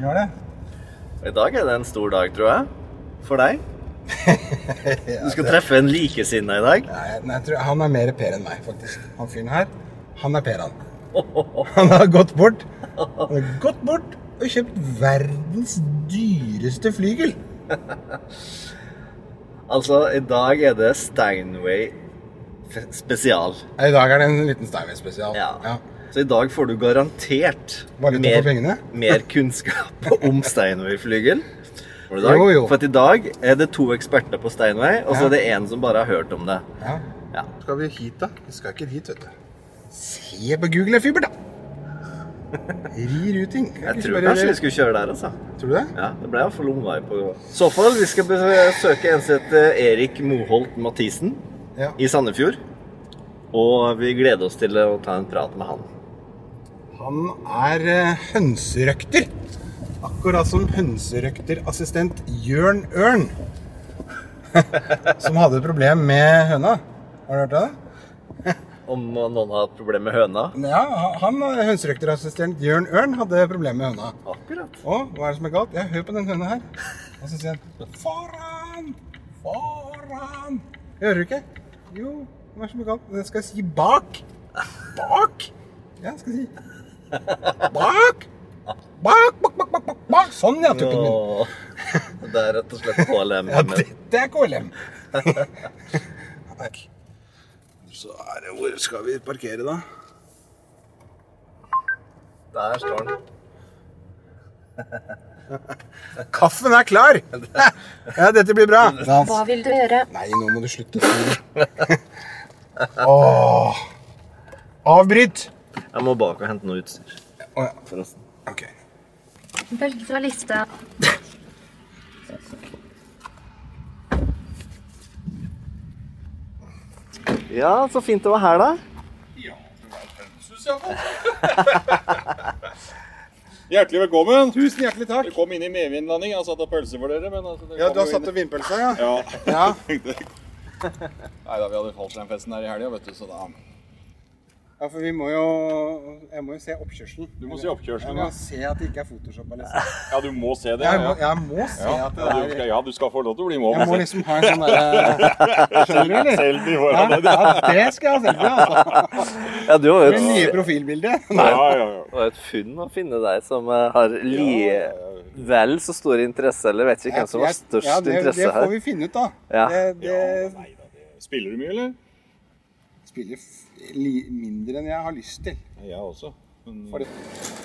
Gjør det. I dag er det en stor dag, tror jeg. For deg. Du skal treffe en likesinna i dag. Nei, nei, han er mer Per enn meg, faktisk. Han fyren her, han er Per, han. Han har gått bort. Han har gått bort og kjøpt verdens dyreste flygel. Altså, i dag er det Steinway spesial. I dag er det en liten Steinway-spesial. Ja. Så i dag får du garantert pengene? mer kunnskap om Steinway-flygel. Jo, jo. For at i dag er det to eksperter på Steinway, og så Ja. er det en som bare har hørt om det. Ja. Ja. Skal vi hit, da? Vi skal ikke hit, vet du. Se på Google Fiber, da! Rerouting. Jeg tror kanskje vi skulle kjøre der, altså. Tror du det? Ja, det ble iallfall omvei på I så fall, vi skal besøke en som heter Erik Moholt Mathisen Ja. i Sandefjord. Og vi gleder oss til å ta en prat med han. Han er eh, hønserøkter. Akkurat som hønserøkterassistent Jørn Ørn. som hadde problem med høna. Har du hørt det? Om noen har problem med høna? Ja, han hønserøkterassistent Jørn Ørn hadde problem med høna. Akkurat. Å, hva er det som er galt? Ja, hør på den høna her. Og så sier han Foran! Foran! Hører du ikke? Jo, hva er det som er galt? Den skal si bak. Bak! Ja, skal skal si bak. Bak, bak, bak, bak, bak, bak. Sånn, ja, tuppen min. Det er rett og slett KLM. Ja, dette er KLM. Så er det Hvor skal vi parkere, da? Der står den. Kaffen er klar! Ja, dette blir bra. Hva vil du gjøre? Nei, nå må du slutte. Åh. Avbryt! Jeg må bak og hente noe utstyr. Å ja. Forresten. Ok. Velg fra lista. Ja, så fint det var her, da. Ja, det var pensus, ja. Hjertelig velkommen. Tusen hjertelig takk. Vi kom inn i medvindlanding. Jeg har satt opp pølse for dere. men altså, Ja, du har satt av vindpølsa, ja? Ja. Ja. Nei da, vi hadde fallskjermfesten her i helga, vet du, så da Ja, for vi må jo Jeg må jo se oppkjørselen. Du må se oppkjørselen, Jeg må se at det ikke er photoshoppa, liksom. Ja, du må se det. Jeg må, jeg må se Ja, at det ja, du skal, er ja, du skal få lov til å bli med. Jeg må liksom ha en sånn derre Skjønner du, eller? Selfie Ja, foran deg. ja, det skal jeg ha selfie, altså. Ja, du har jo et, nye profilbildet. Ja, ja, ja. det var et funn å finne deg som eh, har vel så stor interesse, eller vet ikke hvem som har størst ja, det, interesse det får vi finne ut, da. Ja. Det, det Nei da, det Spiller du mye, eller? spiller li, mindre enn jeg har lyst til. Jeg også. Men... Fordi...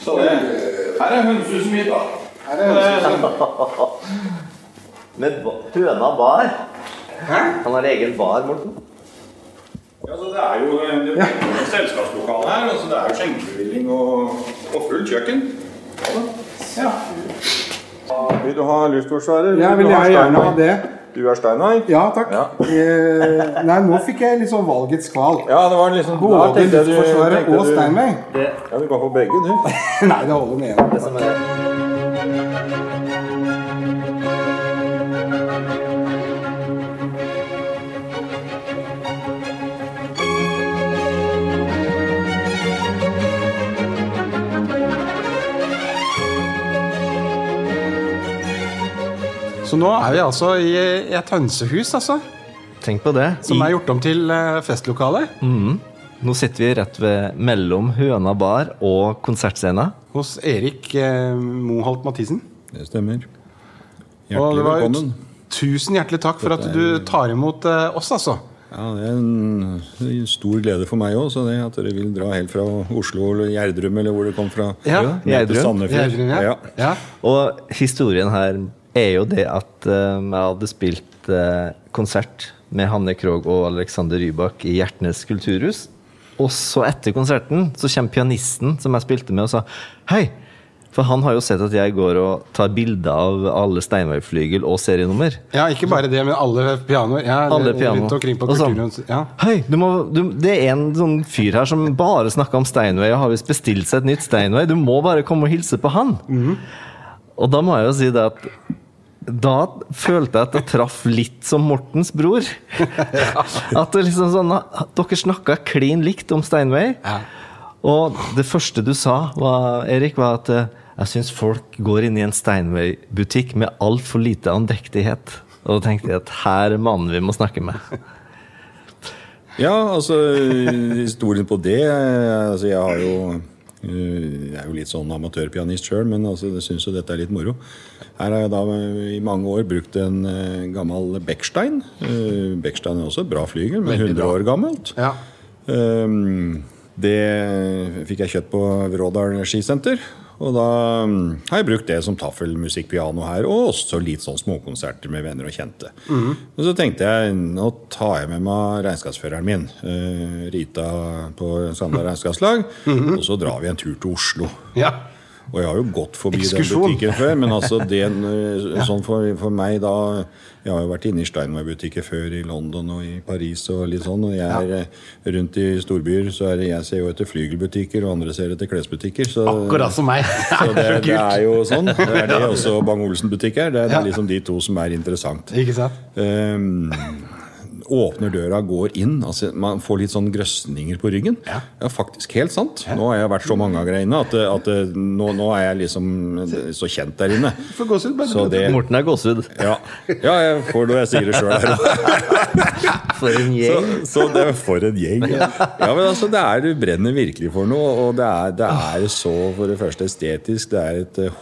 Så det, her er hønsehuset mitt, da. Her er hønsehuset. Med ba- høna bar. Han har egen bar, Morten. Ja, så Det er jo det er selskapslokale her. Altså det er jo skjenkebevilling og, og fullt kjøkken. Ja. Vil du ha luftforsvarer? Ja, vil jeg gjerne ha det. Du er Steinar? Ja, takk. Eh, nei, nå fikk jeg sånn valgets kval. Ja, det var liksom Både Luftforsvaret og Steinveig? Steinway. Ja, du kan få begge, du. Nei, det holder med én. Så nå er vi altså i et hønsehus, altså. Tenk på det. Som er gjort om til festlokale. Mm. Nå sitter vi rett ved mellom Høna bar og konsertscena. Hos Erik eh, Moholt Mathisen. Det stemmer. Og Hjertelig det var velkommen. Tusen hjertelig takk for at du tar imot eh, oss, altså. Ja, Det er en, en stor glede for meg òg, at dere vil dra helt fra Oslo eller Gjerdrum eller hvor det kom fra. Ja, Gjerdrum. Sandefjord. Gjerdrum, ja. Ja. ja. Og historien her er jo det at eh, jeg hadde spilt eh, konsert med Hanne Krogh og Alexander Rybak i Hjertnes kulturhus. Og så etter konserten så kommer pianisten som jeg spilte med og sa Hei! For han har jo sett at jeg går og tar bilder av alle Steinway-flygel og serienummer. Ja, ikke bare det, men alle pianoer. Ja, Alle piano. Og sånn. Ja. Hei, du må, du, det er en sånn fyr her som bare snakker om Steinway og har visst bestilt seg et nytt Steinway. Du må bare komme og hilse på han. Og da må jeg jo si det at da følte jeg at jeg traff litt som Mortens bror. At det liksom sånn Dere snakka klin likt om Steinway. Og det første du sa, var, Erik, var at eh, Jeg syns folk går inn i en Steinway-butikk med altfor lite andektighet. Og da tenkte jeg at her er mannen vi må snakke med. Ja, altså historien på det altså Jeg har jo eh, jeg er jo litt sånn amatørpianist sjøl, men altså, jeg syns jo dette er litt moro. Her har jeg da i mange år brukt en eh, gammel Beckstein. Uh, Beckstein er også et bra flygel, men Veldig 100 år gammelt. Ja. Um, det fikk jeg kjøpt på Vrådal skisenter. Og da um, har jeg brukt det som taffelmusikkpiano her, og også litt sånn småkonserter med venner og kjente. Og så tenkte jeg nå tar jeg med meg regnskapsføreren min, eh, Rita på Sandal regnskapslag, og så drar vi en tur til Oslo. ja. Og jeg har jo gått forbi Ekskursjon. den butikken før, men altså den, eh, sånn for, for meg da Jeg har jo vært inne i Steinway-butikker før i London og i Paris og litt sånn. Og jeg er ja. rundt i storbyer, så er det jeg ser jo etter flygelbutikker, og andre ser etter klesbutikker. Så, Akkurat som meg. så det, det er jo sånn. Det er det også Bang-Olsen-butikk er. Det er, liksom de to som er interessant. Ikke sant? Ehm, åpner døra, går inn. Altså, man får litt sånn grøsninger på ryggen. Ja. faktisk helt sant. Nå har jeg vært så mange ganger inne at, at nå, nå er jeg liksom så kjent der inne. For gåsehud, bare Så det Morten er gåsehud. Ja, ja jeg får det, jeg sier det sjøl her. For en gjeng. så det er for en gjeng. Ja, men altså, det er, Du brenner virkelig for noe, og det er, det er så for det første estetisk. Det er et eh,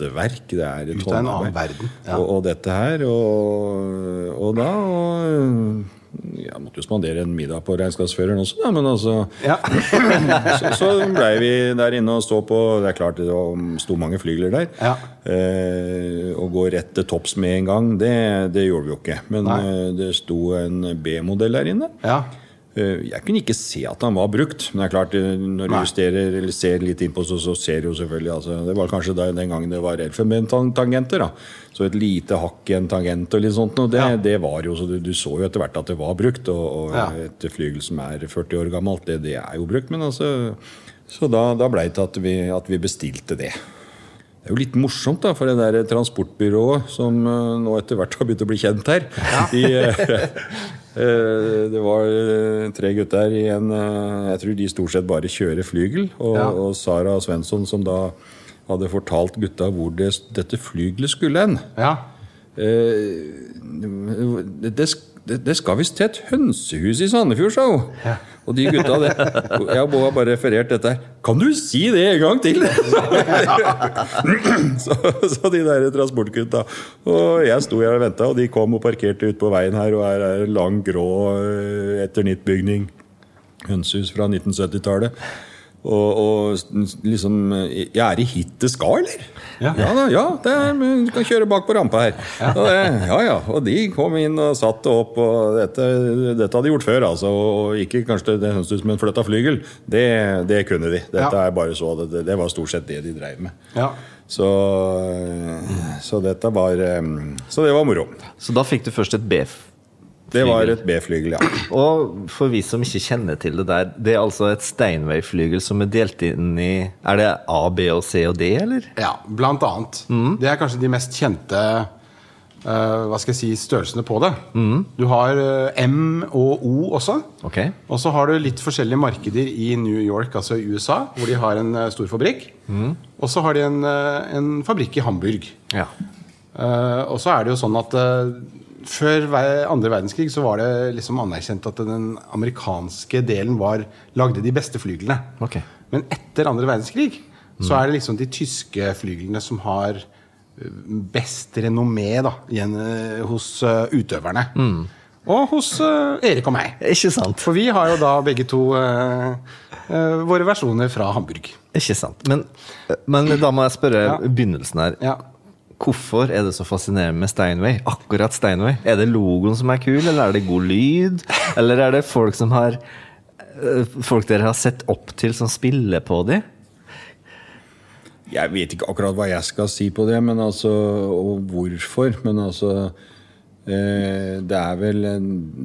håndverk. Det er et Ut av en annen verden, ja. Og, og dette her, og, og da og, Jeg måtte jo spandere en middag på regnskapsføreren også, da, men altså Ja. så, så blei vi der inne og stå på Det er klart det sto mange flygler der. Ja. Eh, å gå rett til topps med en gang, det, det gjorde vi jo ikke. Men Nei. eh, det sto en B-modell der inne. ja. Eh, Jeg kunne ikke se at han var brukt, men det er klart eh, når du Nei. justerer eller ser litt innpå, så, så ser du jo selvfølgelig altså, Det var kanskje da, den gangen det var elfenbentangenter. Så et lite hakk i en tangent og litt sånt. Og det, Ja. det var jo, så du, du så jo etter hvert at det var brukt. Og, og Ja. et flygel som er 40 år gammelt, det, det er jo brukt. Men altså, så da, da blei det til at vi, at vi bestilte det. Det er jo litt morsomt da, for det der transportbyrået som eh, nå etter hvert har begynt å bli kjent her. De, eh, eh, det var eh, tre gutter i en eh, Jeg tror de stort sett bare kjører flygel. Og, Ja. og Sara Svensson som da hadde fortalt gutta hvor det, dette flygelet skulle hen. ja. Eh, det, det, det skal visst til et hønsehus i Sandefjord, sa hun. Ja. Og de gutta det, Jeg og Bo har bare referert dette. Kan du si det en gang til?! så, så de der transportgutta. Og jeg sto her og venta, og de kom og parkerte ute på veien her, og her er en lang, grå etternittbygning. eternittbygning. Hønsehus fra 1970-tallet. Og, og liksom Jeg er i hit det skal, eller? Ja. Ja da, ja. Det er, du kan kjøre bak på rampa her. Og det, ja ja. Og de kom inn og satte opp, og dette, dette hadde de gjort før, altså. Og ikke kanskje det høres ut som en flytta flygel. Det, det kunne de. Dette er bare så, det, det var stort sett det de dreiv med. ja. Så, så dette var Så det var moro. Så da fikk du først et B. Det var et B-flygel, ja. Og for vi som ikke kjenner til det der, det er altså et Steinway-flygel som er delt inn i Er det A, B og C og D, eller? Ja, blant annet. Det er kanskje de mest kjente uh, hva skal jeg si, størrelsene på det. Du har uh, M og O også. Okay. Og så har du litt forskjellige markeder i New York, altså i USA, hvor de har en uh, stor fabrikk. Og så har de en, en fabrikk i Hamburg. Ja. Eh, og så er det jo sånn at før andre verdenskrig så var det liksom anerkjent at den amerikanske delen var, lagde de beste flyglene. Okay. Men etter andre verdenskrig så er det liksom de tyske flyglene som har eh, best renommé da, igjen eh, hos uh, utøverne. Og hos uh, Erik og meg. Ikke sant? For vi har jo da begge to uh, våre versjoner fra Hamburg. Ikke sant. Men, men da må jeg spørre Ja. begynnelsen her. Ja. Hvorfor er det så fascinerende med Steinway? Akkurat Steinway? Er det logoen som er kul, eller er det god lyd? Eller er det folk som har eh, Folk dere har sett opp til, som spiller på de? Jeg vet ikke akkurat hva jeg skal si på det, men altså, og hvorfor. Men altså eh, Det er vel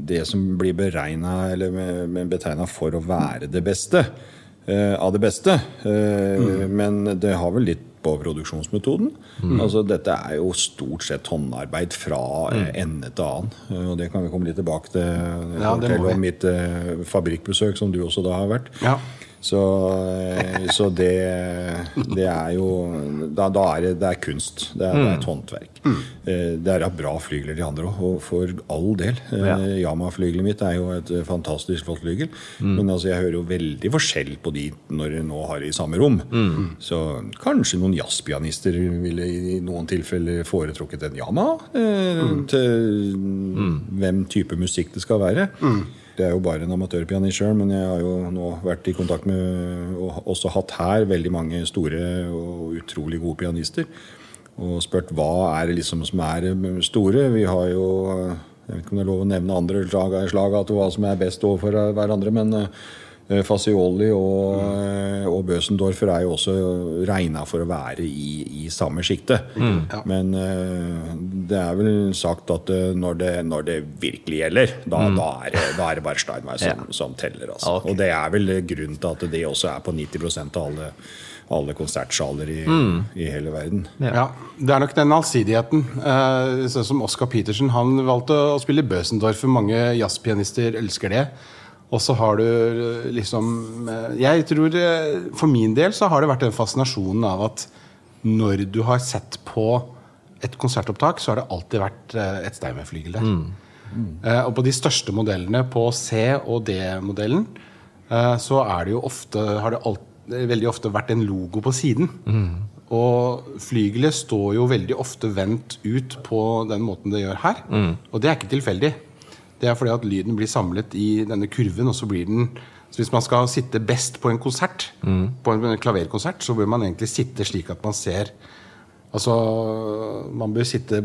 det som blir beregna eller betegna for å være det beste. Eh, av det beste. Eh, Men det har vel litt på produksjonsmetoden. Altså, dette er jo stort sett håndarbeid fra mm. ende til annen. Eh, og det kan vi komme litt tilbake til. Ja, det må vi. mitt eh, fabrikkbesøk, som du også da har vært. Ja. Så, eh, så det, det er jo Da, da er det, det er kunst. Det er, det er et håndverk. Mm. Det er bra flygler, de andre òg, og for all del. Eh, Ja. Yama-flygelet mitt er jo et eh, fantastisk flott flygel. Men altså, jeg hører jo veldig forskjell på de når jeg nå har det i samme rom. Så kanskje noen jazzpianister ville i noen tilfeller foretrukket en Yama. Eh, Til hvem type musikk det skal være. Det er jo bare en amatørpianist sjøl, men jeg har jo nå vært i kontakt med og også hatt her veldig mange store og utrolig gode pianister. Og spurt hva er det liksom som er store. Vi har jo Jeg vet ikke om det er lov å nevne andre slag, slag hva som er best overfor hverandre, men eh, Fazioli og, mm. og Bøsendorfer er jo også regna for å være i, i samme sjikte. Men eh, det er vel sagt at når det, når det virkelig gjelder, da, da, er, det, da er det bare Steinberg som, Ja. som teller. Altså. Okay. Og det er vel grunnen til at det også er på 90 av alle, alle konsertsaler i, i hele verden. Ja, Det er nok den allsidigheten. Eh, sånn som Oscar Petersen han valgte å spille Bøsendorf. Mange jazzpianister elsker det. Og så har du eh, liksom eh, Jeg tror eh, For min del så har det vært den fascinasjonen av at når du har sett på et konsertopptak, så har det alltid vært et Steinway-flygel der. Eh, og på de største modellene, på C- og D-modellen, så er det jo ofte har det alt, veldig ofte vært en logo på siden. Og flygelet står jo veldig ofte vendt ut på den måten det gjør her. Og det er ikke tilfeldig. Det er fordi at lyden blir samlet i denne kurven, og så blir den så Hvis man skal sitte best på en konsert, på en klaverkonsert, så bør man egentlig sitte slik at man ser Altså, man bør sitte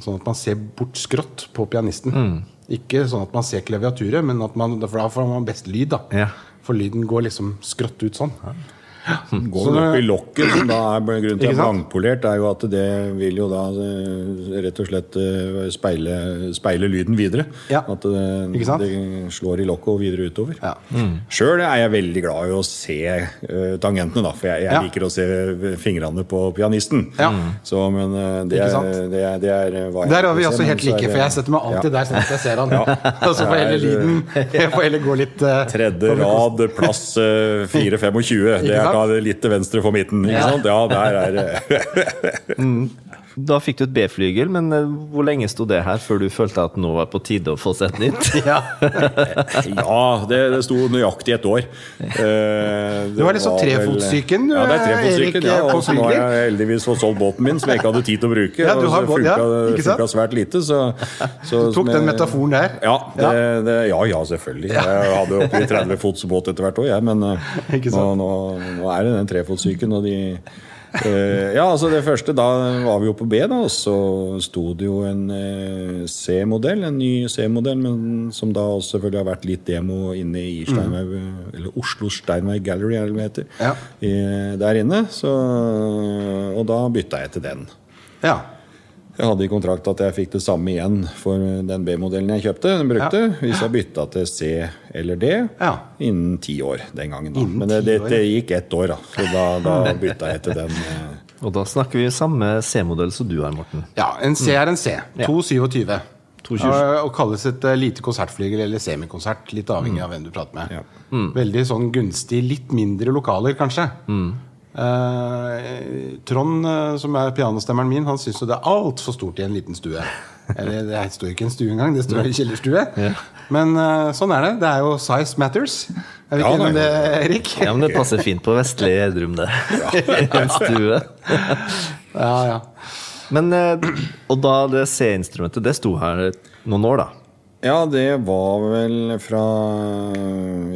sånn at man ser bort skrått på pianisten. Ikke sånn at man ser klaviaturet, men at man, for da får man best lyd. da Ja. For lyden går liksom skrått ut sånn. Går Så opp i lokket, som da er grunnen til at blankpolert, er jo at det vil jo da eh, rett og slett eh, speile, speile lyden videre. Ja. At det, Ikke sant? det slår i lokket og videre utover. Ja. Sjøl er jeg veldig glad i å se uh, tangentene, da, for jeg, jeg Ja. liker å se fingrene på pianisten. Ja. Så, men uh, det er, det er, det er hva jeg Der er vi se, også helt er like, for jeg setter meg alltid Ja. der sånn at jeg ser han. Og så får er- heller lyden Jeg får heller gå litt uh, Tredje rad, plass eh, 4-25. Det er da litt til venstre for midten. Ikke Ja. sant? Ja, der er det Da fikk du et B-flygel, men eh, hvor lenge sto det her før du følte at nå var på tide å få sett nytt? Ja. Ja, det, det sto nøyaktig et år. Eh, Du var liksom trefotsyken, Ja, det er trefotsyken. Ja, og så nå har jeg heldigvis fått solgt båten min, som jeg ikke hadde tid til å bruke. Ja, du og har så funka, ja, funka, svært lite, så, så Tok den metaforen der. Ja, det, det, ja, ja, selvfølgelig. Jeg hadde oppi 30 fots båt etter hvert òg, jeg. Men eh, Ikke nå, sant? nå, nå er det den trefotsyken og de eh, Ja, altså det første, da var vi jo på B, da, og så sto det jo en eh, C-modell, en ny C-modell, men som da også selvfølgelig har vært litt demo inne i Steinway, eller Oslo Steinway Gallery, er det det heter, Ja. i, der inne. Så, og da bytta jeg til den. Ja. Jeg hadde i kontrakt at jeg fikk det samme igjen for den B-modellen jeg kjøpte. Den brukte, Hvis jeg bytta til C eller D Ja. innen ti år den gangen. Da. Men det, det, det gikk ett år, da. Så da, da bytta jeg til den. eh. Og da snakker vi samme C-modell som du har, Morten. ja, en C er en C. Ja. 227. 227. Og, og kalles et eh, lite konsertflygel eller semikonsert, litt avhengig av hvem du prater med. Ja. Veldig sånn gunstig, litt mindre lokaler, kanskje. Eh, Trond, eh, som er pianostemmeren min, han syns jo det er altfor stort i en liten stue. Eller det står ikke en stue engang, det står en kjellerstue. Men eh, sånn er det. Det er jo size matters. Er vi Ja, ikke enige om det, Erik? Ja, men det passer fint på vestlig Edrum, det. I en stue. Ja, ja. Men, og da det C-instrumentet, det sto her noen år, da. Ja, det var vel fra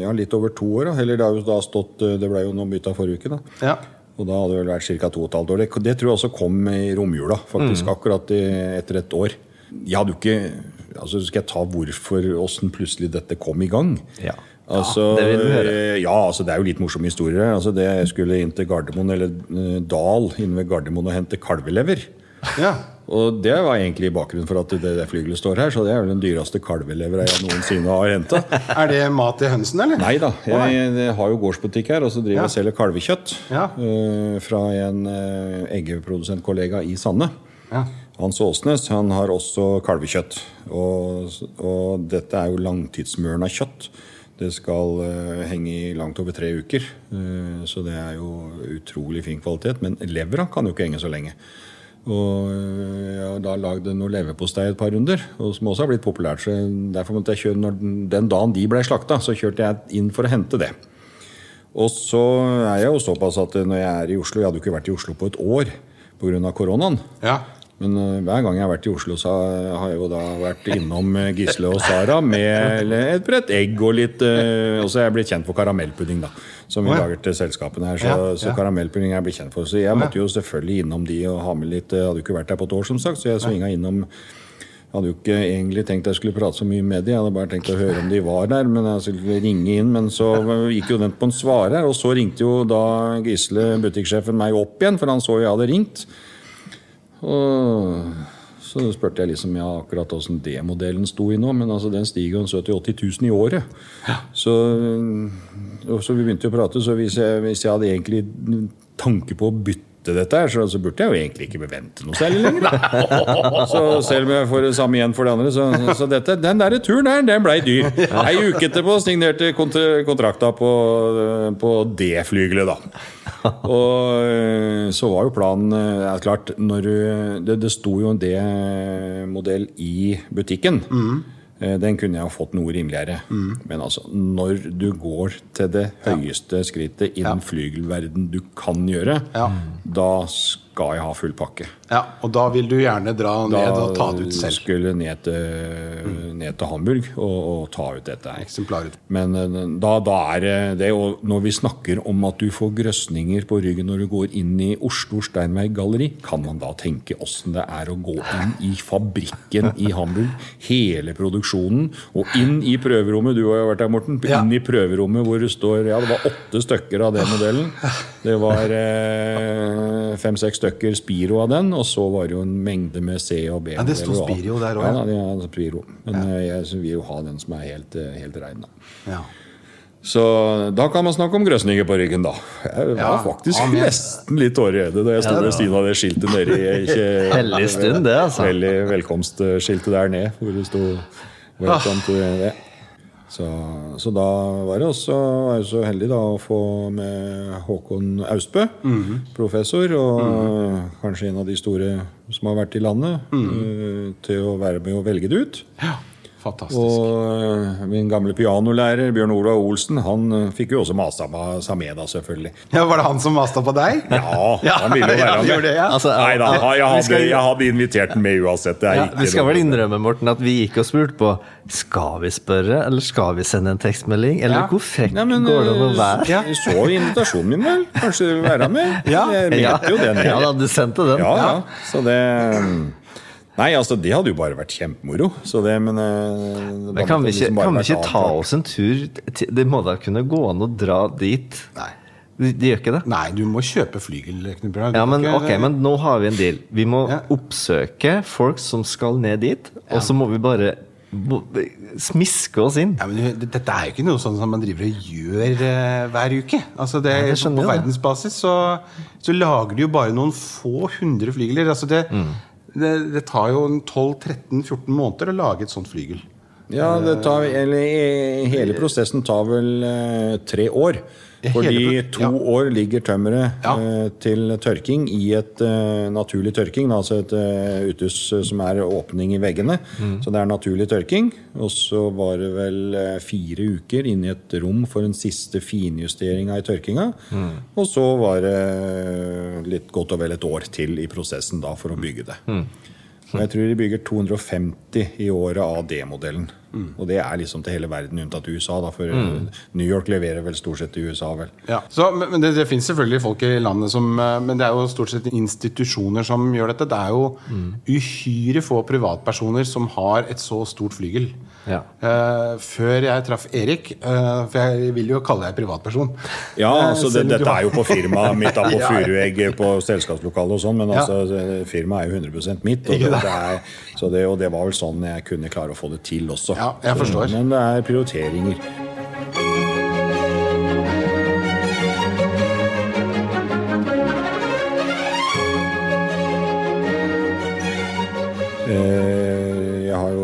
ja, litt over to år. Da. Eller det har jo da stått Det ble jo nå bytta forrige uke, da. ja. Og da hadde det vel vært ca. to og et halvt år. Det, det tror jeg også kom i romjula, faktisk. Akkurat i, etter et år. Jeg hadde jo ikke altså Skal jeg ta hvorfor, åssen plutselig dette kom i gang? Ja. Altså, det vil du høre. Ja, altså det er jo litt morsomme historier. Altså det Jeg skulle inn til Gardermoen, eller eh, Dal inne ved Gardermoen og hente kalvelever. ja. Og det var egentlig bakgrunnen for at det, det flygelet står her. Så det er vel den dyreste kalvelevera jeg noensinne har henta. Er det mat til hønsen, eller? Nei da, jeg, jeg har jo gårdsbutikk her, og så driver jeg Ja. og selger kalvekjøtt. Ja. uh, fra en uh, eggeprodusentkollega i Sande. Ja. Hans Åsnes han har også kalvekjøtt. Og, og dette er jo langtidsmørna kjøtt. Det skal uh, henge i langt over tre uker, Uh, så det er jo utrolig fin kvalitet. Men levra kan jo ikke henge så lenge. Og eh, jeg har da lagd noe leverpostei et par runder, og som også har blitt populært. så derfor måtte jeg kjøre, når den- dagen de ble slakta, så kjørte jeg inn for å hente det. Og så er jeg jo såpass at når jeg er i Oslo Jeg hadde jo ikke vært i Oslo på et år pga. koronaen. Ja. Men eh, hver gang jeg har vært i Oslo, så har jeg jo da vært innom eh, Gisle og Sara med et brett egg og litt eh, Og så er jeg blitt kjent for karamellpudding, da. Som vi ja. lager til selskapene her. Så, Ja, så karamellpudding er jeg blitt kjent for. Så jeg måtte jo selvfølgelig innom de og ha med litt hadde jo ikke vært der på et år, som sagt, så jeg svinga innom jeg hadde jo ikke egentlig tenkt jeg skulle prate så mye med dem. jeg hadde bare tenkt å høre om de var der. Men jeg skulle ringe inn, men så gikk jo den på en svarer. Og så ringte jo da Gisle, butikksjefen, meg opp igjen, for han så jo jeg hadde ringt. Og så spurte jeg liksom ja, akkurat åssen D-modellen sto i nå, men altså den stiger jo 70 000-80 000 i året. Så, og så vi begynte å prate, så hvis jeg, hvis jeg hadde egentlig tanke på å bytte dette her, så, så burde jeg jo egentlig ikke bevente noe særlig lenger. Så selv om jeg får det samme igjen for det andre, så, så dette, den der turen der, den blei dyr. Ei uke etterpå signerte kontrakta på, på det flygelet, da. Og øh, så var jo planen ja, klart når det, det sto jo en D-modell i butikken. Eh, Den kunne jeg ha fått noe rimeligere. Men altså, når du går til det høyeste skrittet innen flygelverden du kan gjøre, Ja. da skal jeg ha full pakke. ja. Og da vil du gjerne dra Da ned og ta det ut selv. Da skulle ned til, ned til Hamburg og, og ta ut dette her. Men eh, da, da er det og når vi snakker om at du får grøsninger på ryggen når du går inn i Oslo Steinberg galleri, kan man da tenke åssen det er å gå inn i fabrikken i Hamburg, hele produksjonen, og inn i prøverommet, du har jo vært der, Morten, inn i prøverommet hvor det står, ja, det var åtte stykker av den modellen. Det var eh, fem-seks stykker Spiro av den, og så var det jo en mengde med C og B. Ja, det sto. Spiro der også, Ja, ja. det er Spiro. Men ja. jeg vil jo ha den som er helt, eh, helt rein, da. Ja. Så da kan man snakke om grøsninger på ryggen, da. Jeg var Ja, faktisk amen. nesten litt tåreredd da jeg sto ved siden av det skiltet nede i Hellig stund, det, altså. Veldig velkomstskiltet der nede, hvor det sto 'Welcome to det'. Så, så da var det også var jeg så heldig da å få med Håkon Austbø, Mhm. professor, og kanskje en av de store som har vært i landet, mm -hmm. til å være med og velge det ut. ja. Fantastisk. Og øh, min gamle pianolærer Bjørn Olav Olsen Han øh, fikk jo også masa på Sameda, selvfølgelig. Ja, var det han som masta på deg? Ja, Ja, han ville jo være med. gjorde det, ja. Altså, Nei da, jeg hadde, skal- jeg hadde invitert den med uansett. Det er Ja, ikke vi skal noe- vel innrømme Morten, at vi gikk og spurte på Skal vi spørre, eller skal vi sende en tekstmelding? Eller Ja. hvor frekk men, går det an å øh, være? Så invitasjonen min, vel? Kanskje du vil være med? Ja. Jeg mente jo det. Ja da, du sendte den. Ja, ja. Så det Nei, altså, det hadde jo bare vært kjempemoro. Så det, men det Men kan vi ikke, liksom kan vi ikke ta oss en tur til Det må da kunne gå an å dra dit? Nei. De, de gjør ikke det? Nei, du må kjøpe flygel, Ja, men Du okay, ok, men nå har vi en deal. Vi må Ja. oppsøke folk som skal ned dit, og så må vi bare smiske oss inn. ja, men Dette er jo ikke noe sånn som man driver og gjør uh, hver uke. Altså det, det skjønner på verdensbasis så, så lager de jo bare noen få hundre flygler. Altså det, Mm. Det, det tar jo 12-13-14 måneder å lage et sånt flygel. Ja, tar, hele prosessen tar vel eh, tre år. Fordi to ja. år ligger tømmeret Ja. uh, til tørking i et uh, naturlig tørking. Altså et uh, uthus som er åpning i veggene. Mm. Så det er naturlig tørking. Og så var det vel fire uker inne i et rom for en siste finjusteringa i tørkinga. Mm. Og så var det litt godt og vel et år til i prosessen da for å bygge det. Mm. Jeg tror de bygger 250 i året av D-modellen. Og det er liksom til hele verden unntatt USA, da, for mm. New York leverer vel stort sett til USA, vel. Ja. Så, men det, det finnes selvfølgelig folk i landet som eh, Men det er jo stort sett institusjoner som gjør dette. Det er jo uhyre få privatpersoner som har et så stort flygel. Ja. Uh, før jeg traff Erik, uh, for jeg vil jo kalle deg privatperson Ja, Eh, altså det, Dette er jo på firmaet mitt, da, på. Furuegg, på selskapslokalet og sånn, men Ja. altså, firmaet er jo 100 mitt. Og det, det? er, så det, og det var vel sånn jeg kunne klare å få det til også. Ja, jeg Så- Men det er prioriteringer. Eh,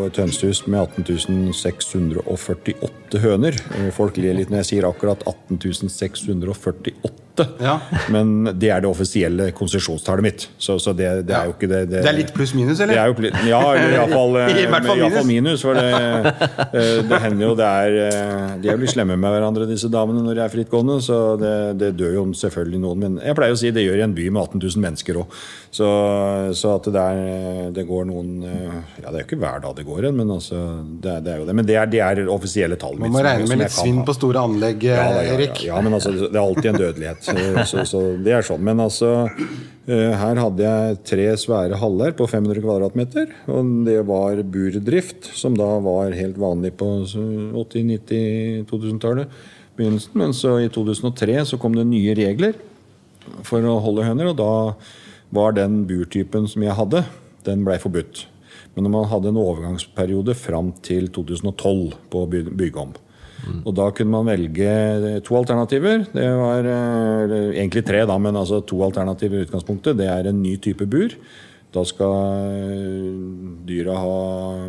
et hønsehus med 18 648 høner. Folk ler litt når jeg sier akkurat 18 648. Ja. Men det er det offisielle konsesjonstallet mitt. Så, så det, det er jo ikke det Det er litt pluss-minus, det eller? er jo, ja, eller iallfall I hvert fall minus. minus. For det, eh, det hender jo det er eh, De er jo litt slemme med hverandre, disse damene, når de er frittgående. Så det, det dør jo selvfølgelig noen. Men jeg pleier å si det gjør i en by med 18 000 mennesker òg. Så, så at det, der, det går noen eh, Ja, det er jo ikke hver dag det går en, men altså, det, det er jo det. Men det er, det er offisielle tall. Man må regne med litt svinn på store anlegg, ja, da, ja, ja, Erik. ja, men altså, det er alltid en dødelighet. Så, så, så det er sånn. Men altså, eh, her hadde jeg tre svære haller på 500 kvadratmeter. Og det var burdrift, som da var helt vanlig på 80-90-2000-tallet. begynnelsen. Men så i 2003 så kom det nye regler for å holde høner, og da var den burtypen som jeg hadde, den blei forbudt. Men man hadde en overgangsperiode fram til 2012 på å bygge om. Og da kunne man velge to alternativer. Det var eh, egentlig tre, da, men altså to alternativer i utgangspunktet. Det er en ny type bur. Da skal eh, dyra ha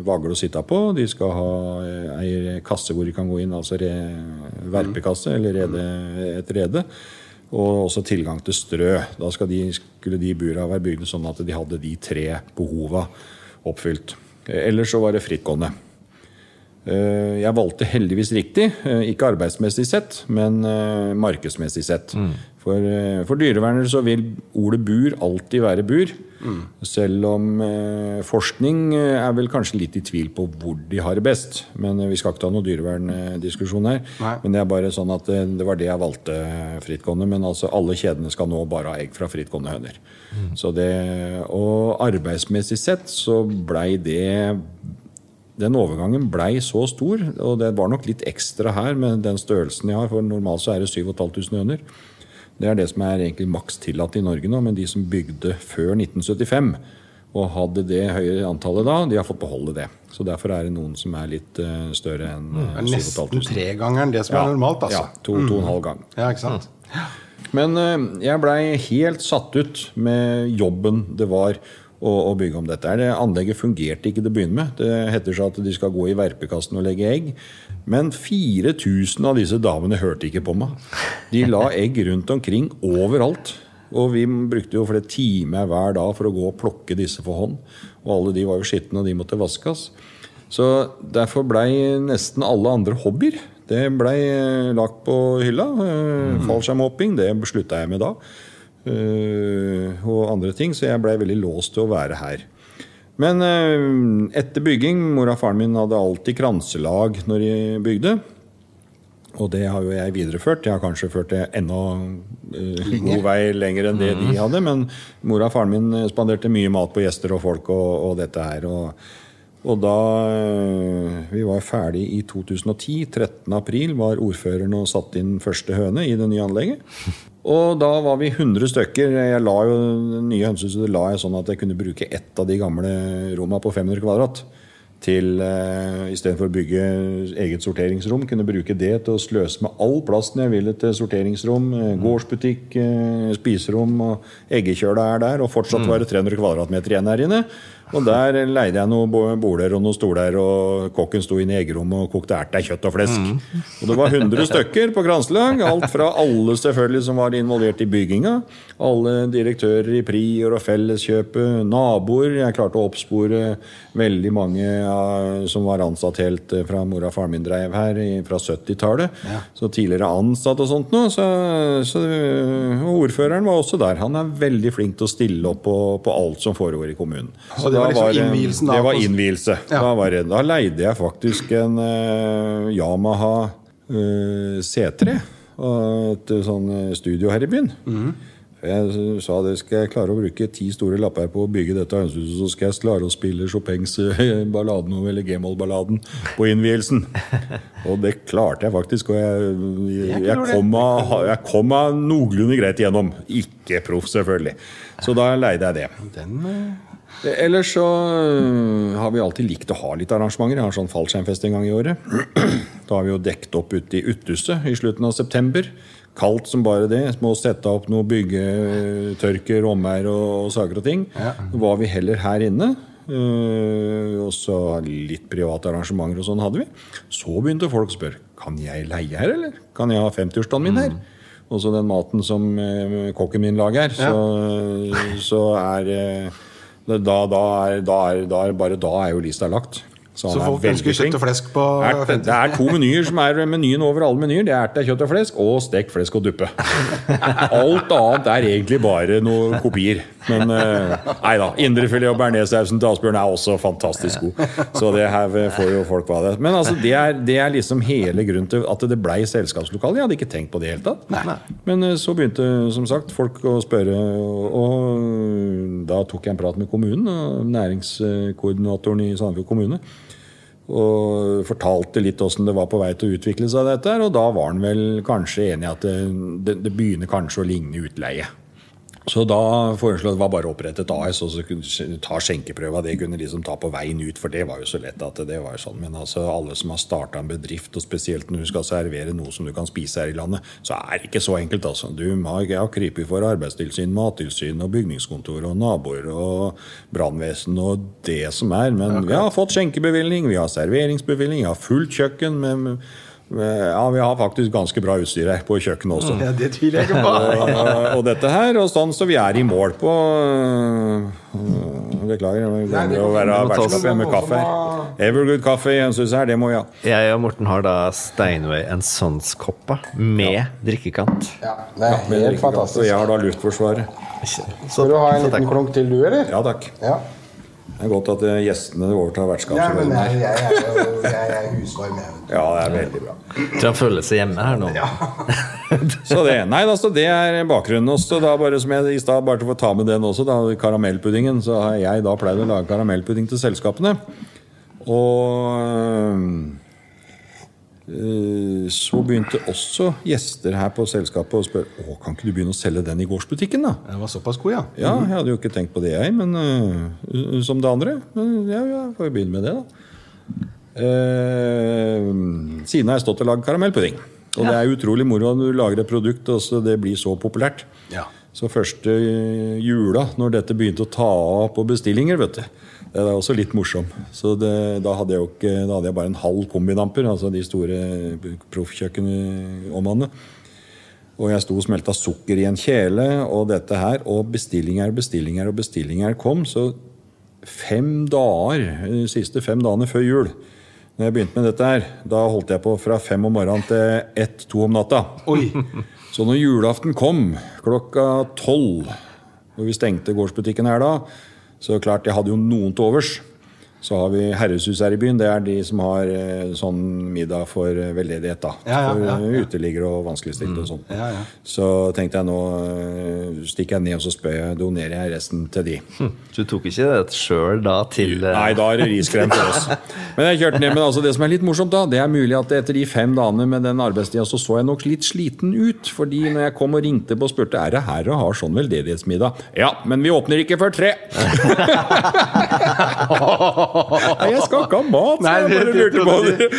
vagle å sitte på. De skal ha eh, ei kasse hvor de kan gå inn, altså re, verpekasse eller rede, et rede. Og også tilgang til strø. Da de, skulle de bura være bygd sånn at de hadde de tre behova oppfylt. Ellers så var det frittgående. Eh, Jeg valgte heldigvis riktig, eh, ikke arbeidsmessig sett, men eh, markedsmessig sett. For, eh, for dyrevernere så vil ordet bur alltid være bur. Selv om forskning er vel kanskje litt i tvil på hvor de har det best. Men vi skal ikke ta noen dyreverndiskusjon her. Nei. Men det er bare sånn at det, det var det jeg valgte frittgående. Men altså alle kjedene skal nå bare ha egg fra frittgående høner. Så det, og arbeidsmessig sett så blei det den overgangen blei så stor, og det var nok litt ekstra her med den størrelsen jeg har, for normalt så er det 7500 høner. Det er det som er egentlig maks tillatt i Norge nå, men de som bygde før 1975 og hadde det høye antallet da, de har fått beholde det. Så derfor er det noen som er litt eh, større enn Det uh, er Nesten tregangeren det som er normalt, altså. Ja, to, to og en halv gang. Ja, ikke sant? Men eh, jeg blei helt satt ut med jobben det var å, bygge om dette. Det Anlegget fungerte ikke til å begynne med. Det heter seg at de skal gå i verpekassen og legge egg. Men 4000 av disse damene hørte ikke på meg. De la egg rundt omkring overalt. Og vi brukte jo flere timer hver dag for å gå og plukke disse for hånd. Og alle de var jo skitne, og de måtte vaskes. Så derfor blei nesten alle andre hobbyer det blei eh, lagt på hylla. Eh, Fallskjermhopping, det slutta jeg med da. Eh, og andre ting, så jeg blei veldig låst til å være her. Men eh, etter bygging Mora og faren min hadde alltid kranselag når de bygde. Og det har jo jeg videreført. Jeg har kanskje ført det enda uh, god vei lenger enn det de hadde. Men mora og faren min spanderte mye mat på gjester og folk og, og dette her. Og, og da uh, vi var ferdig i 2010, 13. april, var ordføreren og satte inn første høne i det nye anlegget. Og da var vi 100 stykker. Jeg la jo nye hønsehuset la jeg sånn at jeg kunne bruke ett av de gamle romma på 500 kvadrat. Til uh, Istedenfor å bygge eget sorteringsrom, kunne bruke det til å sløse med all plasten jeg ville til sorteringsrom. mm. Gårdsbutikk, uh, spiserom og eggekjøla er der. Og fortsatt var det 300 kvadratmeter igjen her inne. Og der leide jeg noen boler og noen stoler, og kokken sto inne i eggerommet og kokte erter, kjøtt og flesk. Og det var 100 stykker på kranselag. Alt fra alle selvfølgelig som var involvert i bygginga. Alle direktører i Prior og Felleskjøpet, naboer. Jeg klarte å oppspore veldig mange ja, som var ansatt helt eh, fra mora og faren min dreiv her fra 70-tallet. Så tidligere ansatt og sånt noe. Så, så, og ordføreren var også der. Han er veldig flink til å stille opp på, på alt som foregår i kommunen. Så det var liksom eh, innvielsen da Det var innvielse. Ja. Da, var da leide jeg faktisk en uh, Yamaha uh, C3. Og et eh, sånn eh, studio her i byen. Mhm. Jeg sa det skal jeg klare å bruke ti store lapper på å bygge dette hønsehuset, så skal jeg klare å spille Chopins eh, balladen eller G-moll-balladen på innvielsen. Og det klarte jeg faktisk. Og jeg, jeg, kom meg, jeg kom noenlunde greit igjennom. Ikke proff, selvfølgelig. Så da leide jeg det. Eh, Ellers så øh, har vi alltid likt å ha litt arrangementer. Jeg har sånn fallskjermfest en gang i året. Da har vi jo dekket opp ute i Uthuset i slutten av september. Kaldt som bare det. Må sette opp noe byggetørker, rommer og, og saker og ting. Ja. Var vi heller her inne. Uh, og så litt private arrangementer og sånn hadde vi. Så begynte folk å spørre kan jeg leie her, eller? Kan jeg ha 50-årsdagen min her? Og så den maten som uh, kokken min lager, så, så er uh, da, da, er, da, er, da er bare da er jo lista lagt. Så er folk ønsker kjøtt og flesk på Ert, det er to menyer som er menyen over alle menyer. Det er erte, kjøtt og flesk og stekt flesk og duppe. Alt annet er egentlig bare noen kopier. Men eh, nei da. Indrefilet og bearnéssausen til Asbjørn er også fantastisk god. Så det her får jo folk på det. Men altså, det er, det er liksom hele grunnen til at det blei selskapslokale. Jeg hadde ikke tenkt på det i det hele tatt. Men eh, så begynte som sagt folk å spørre, og da tok jeg en prat med kommunen, næringskoordinatoren i Sandefjord kommune. Og fortalte litt åssen det var på vei til å utvikle seg, dette og da var han vel kanskje enig i at det, det, det begynner kanskje å ligne utleie. Så da foreslo det var bare å opprette et AS og så kunne ta skjenkeprøva. Det kunne liksom ta på veien ut, for det var jo så lett at det var sånn. Men altså, alle som har starta en bedrift, og spesielt når du skal servere noe som du kan spise her i landet, så er det ikke så enkelt, altså. Du må ja, krypet for arbeidstilsyn, mattilsyn og bygningskontor og naboer og brannvesen og det som er. Men vi har fått skjenkebevilgning, vi har serveringsbevilgning, vi har fullt kjøkken med ja, vi har faktisk ganske bra utstyr her på kjøkkenet også. Ja, det tviler jeg ikke på. og, og dette her, og sånn så vi er i mål på øh, Beklager, jeg glemmer å være det må vertskap med kaffe her. Evergood kaffe i Jønsshus her, det må vi ha. Jeg og Morten har da Steinway and Sons-koppa med drikkekant. Ja, det er helt ja, fantastisk. Og jeg har da Luftforsvaret. Så, Skal du ha en liten klunk til, du, eller? Ja takk. Ja. Det er godt at eh, gjestene overtar Ja, jeg, jeg, jeg, jeg er husvarm, jeg. vet. Ja, det er veldig bra. Tror han føler seg hjemme her nå. Ja. Så det nei, altså, det er bakgrunnen. Også, da, bare som jeg i stad, bare til å få ta med den også, da, karamellpuddingen, så har jeg da pleid å lage karamellpudding til selskapene. Og øh, så begynte også gjester her på selskapet å spørre Å, kan ikke du begynne å selge den i gårdsbutikken. da? Den var såpass god, ja. Ja, jeg hadde jo ikke tenkt på det, jeg, men uh, som det andre. Men Ja, ja, får jo begynne med det, da. Uh, siden har jeg stått og lagd karamellpudding. Og det er utrolig moro når du lager et produkt og så det blir så populært. Ja. Så første jula, når dette begynte å ta av på bestillinger, vet du Det er også litt morsom. Så det, da, hadde ikke, da hadde jeg bare en halv kombidamper, altså de store proffkjøkkenomannene. Og jeg sto og smelta sukker i en kjele, og dette her. Og bestillinger, bestillinger og bestillinger kom. Så fem dager, de siste fem dagene før jul, når jeg begynte med dette her, da holdt jeg på fra fem om morgenen til ett-to om natta. Oi. Så når julaften kom klokka tolv, og vi stengte gårdsbutikken her da, så klart jeg hadde jo noen til overs. Så har vi Herreshus her i byen. Det er de som har eh, sånn middag for eh, veldedighet. da. Ja, ja, ja, for uteliggere og vanskeligstilte og sånn. Ja, ja. Så tenkte jeg nå eh, stikker jeg ned og så spør jeg, donerer jeg resten til de. Du tok ikke det sjøl da til eh, Nei, da er det riskrem til oss. Men jeg kjørte ned, men altså det som er litt morsomt, da, det er mulig at etter de fem dagene med den arbeidstida, så så jeg nok litt sliten ut. Fordi når jeg kom og ringte på og spurte er det her og har sånn veldedighetsmiddag Ja, men vi åpner ikke før tre! Nei, jeg skal ikke ha mat! Nei, jeg det- bare lurte på det.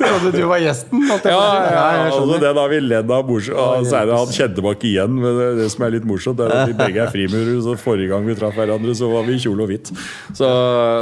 Trodde du var gjesten? Ja, ja, jeg altså det da vi ledd av morsomt han kjente meg ikke igjen. Men det, det som er litt morsomt, er at vi begge er frimurere. Så forrige gang vi traff hverandre, så var vi i kjole og hvitt. Så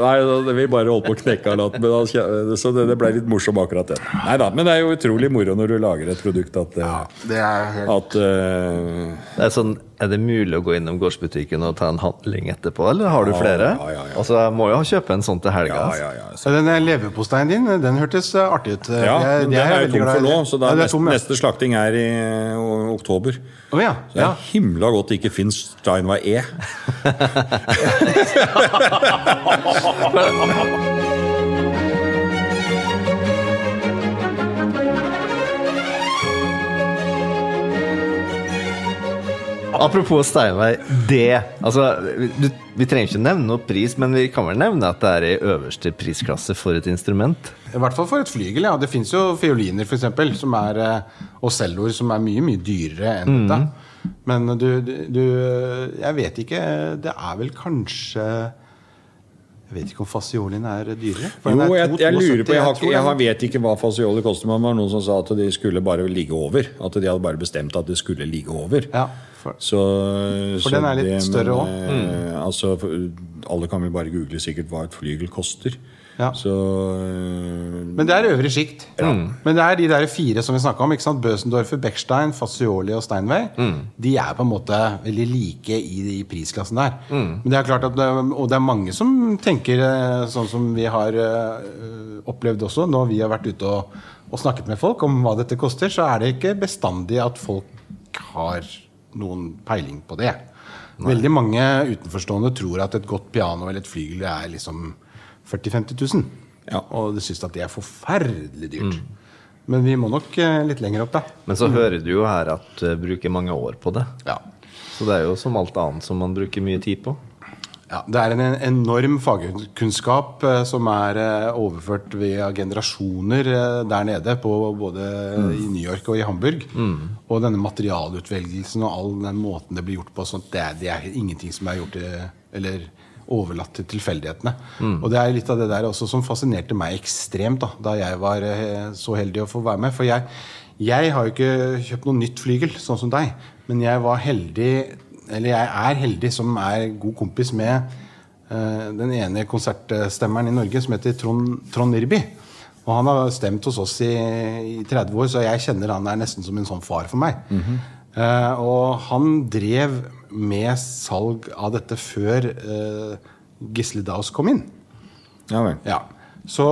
nei, det- vi bare holdt på å knekke av latter. men han kje- Så det, det ble litt morsomt akkurat det. Nei da, men det er jo utrolig moro når du lager et produkt at, ja, Det er helt at uh, Det er sånn, er det mulig å gå innom gårdsbutikken og ta en handling etterpå, eller har du flere? ja, ja, ja. Altså, jeg må jo kjøpe en sånn til helga. Ja, altså. ja, ja. Så Den eh, leverposteien din den hørtes eh, artig ut. ja det den er jeg jo tom for nå, så da ja, er neste, tom, ja. neste slakting er i eh, oktober. Oh, ja. Så det ja. er himla godt det ikke fins Steinway E. Apropos Steinvei, det altså, du, Vi trenger ikke nevne noe pris, men vi kan vel nevne at det er i øverste prisklasse for et instrument. I hvert fall for et flygel. ja. Det fins jo fioliner for eksempel, som er, eh, og celloer som er mye mye dyrere enn Mm. dette. Men du, du Jeg vet ikke. Det er vel kanskje Jeg vet ikke om Faziolin er dyrere? For Jo, er jeg, jeg lurer på Jeg, har, jeg, jeg vet ikke hva fasioli koster, men det var noen som sa at de skulle bare ligge over. At de hadde bare bestemt at det skulle ligge over. Ja, for, Så, For så den er litt det- større òg? Mm. Altså, alle kan vel bare google sikkert hva et flygel koster. Ja. Så øh, Men det er øvre sjikt. Men det er de der fire som vi snakka om. ikke sant? Bøsendorfer, Beckstein, Fazioli og Steinway. De er på en måte veldig like i i prisklassen der. Men det er klart at det, Og det er mange som tenker eh, sånn som vi har eh, opplevd også, når vi har vært ute og, og snakket med folk om hva dette koster, så er det ikke bestandig at folk har noen peiling på det. Veldig mange utenforstående tror at et godt piano eller et flygel er liksom 40 000-50 000. Ja. Og de syns at det er forferdelig dyrt. Men vi må nok eh, litt lenger opp, da. Men så hører du jo her at du bruker mange år på det. Ja. Så det er jo som alt annet som man bruker mye tid på. Ja, det er en enorm fagkunnskap eh, som er eh, overført via generasjoner eh, der nede, på både i New York og i Hamburg. Og denne materialutvelgelsen og all den måten det blir gjort på, sånt, det, er, det er ingenting som er gjort til, eller overlatt til tilfeldighetene. Og det er litt av det der også som fascinerte meg ekstremt da, da jeg var så heldig å få være med. For jeg, jeg har jo ikke kjøpt noe nytt flygel, sånn som deg. Men jeg var heldig, eller jeg er heldig som er god kompis med uh, den ene konsertstemmeren i Norge som heter Trond, Trond Nirby. Og han har stemt hos oss i, i 30 år, så jeg kjenner han er nesten som en sånn far for meg. Eh, og han drev med salg av dette før uh, Gisle Daus kom inn. Ja vel. Ja. Så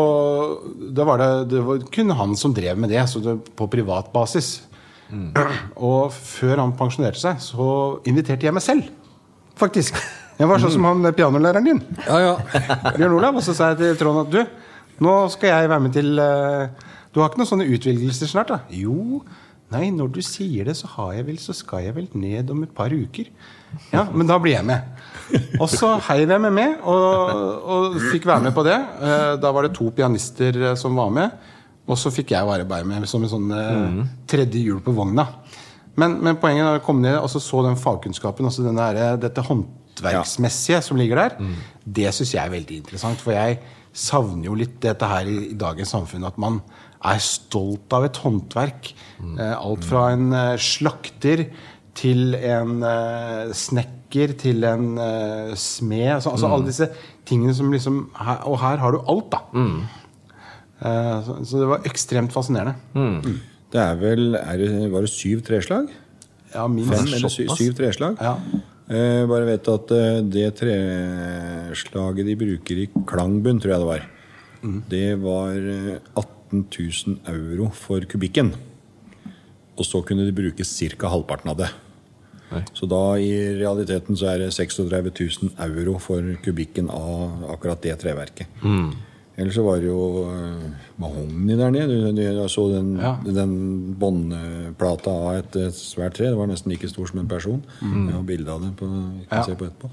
da var det, det var kun han som drev med det, så det på privat basis. Og før han pensjonerte seg, så inviterte jeg meg selv, faktisk. Jeg var sånn som han pianolæreren din. Ja, ja. Bjørn Olav, og så sa jeg til Trond at du, nå skal jeg være med til eh, Du har ikke noen sånne utvelgelser snart, da? Jo. Nei, når du sier det, så har jeg vel, så skal jeg vel ned om et par uker. Ja, men da blir jeg med. Og så heiv jeg meg med, og, og fikk være med på det. Eh, Da var det to pianister eh, som var med, og så fikk jeg være bare med som en sånn mm. tredje hjul på vogna. Men, men poenget er å komme ned og så den fagkunnskapen, altså den der, dette håndverksmessige som ligger der, det syns jeg er veldig interessant. For jeg savner jo litt dette her i, i dagens samfunn, at man er stolt av et håndverk. Eh, alt fra en eh, slakter til en eh, snekker til en eh, smed. Altså, altså alle disse tingene som liksom her, Og her har du alt, da. Eh, så, det var ekstremt fascinerende. Det er vel er det, Var det syv treslag? Ja, minst. Fem eller syv, syv treslag? Ja. Eh, bare vet at eh, det treslaget de bruker i klangbunn, tror jeg det var, det var eh, 18 000 euro for kubikken. Og så kunne de bruke ca. halvparten av det. Nei. Så da i realiteten så er det 36 000 euro for kubikken av akkurat det treverket. Ellers så var det jo uh, mahogni der nede. Du, jeg så den, Ja. den båndplata av et, et svært tre. Det var nesten like stor som en person. Jeg har bilde av det. På, kan Ja. se på etterpå.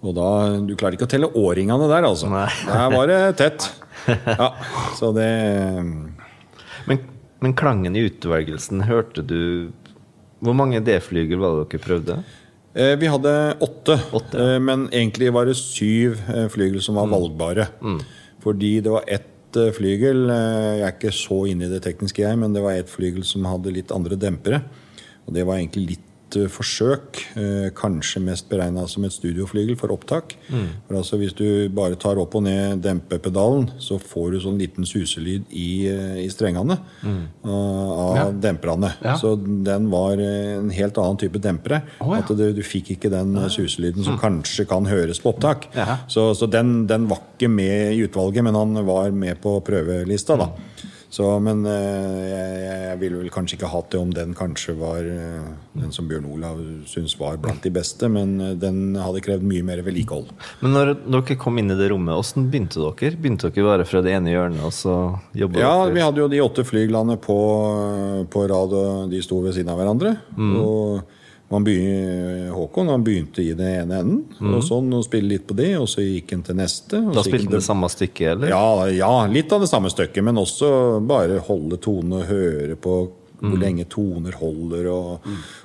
Og da, Du klarer ikke å telle årringene der, altså. Nei. Der var det tett. Ja, så det Men, men klangen i utvelgelsen, hørte du Hvor mange D-flygel var det dere prøvde? Eh, Vi hadde åtte, Åtte, eh, men egentlig var det syv eh, flygel som var valgbare. Fordi det var ett eh, flygel eh, Jeg er ikke så inne i det tekniske, jeg, men det var ett flygel som hadde litt andre dempere. Og det var egentlig litt eh, forsøk. eh, Kanskje mest beregna som et studioflygel for opptak. For altså Hvis du bare tar opp og ned dempepedalen, så får du sånn liten suselyd i, eh, i strengene mm. av Ja. demperne. Ja. Så den var en helt annen type dempere. Oh, ja. At du, du fikk ikke den suselyden som kanskje kan høres på opptak. Så, så den, den var ikke med i utvalget, men han var med på prøvelista. da. Så, men eh, jeg, jeg ville vel kanskje ikke hatt det om den kanskje var eh, den som Bjørn Olav syns var blant de beste, men eh, den hadde krevd mye mer vedlikehold. Men når dere kom inn i det rommet, hvordan begynte dere? Begynte dere bare fra det ene hjørnet, og så jobba Ja, dere? vi hadde jo de åtte flyglene på, på rad, og de sto ved siden av hverandre. Og man begyn- Håkon han begynte i den ene enden, og sånn, og spille litt på det, og så gikk han til neste. Og Da så spilte han det samme stykket, eller? Ja, ja, litt av det samme stykket, men også bare holde tone og høre på hvor lenge toner holder, og,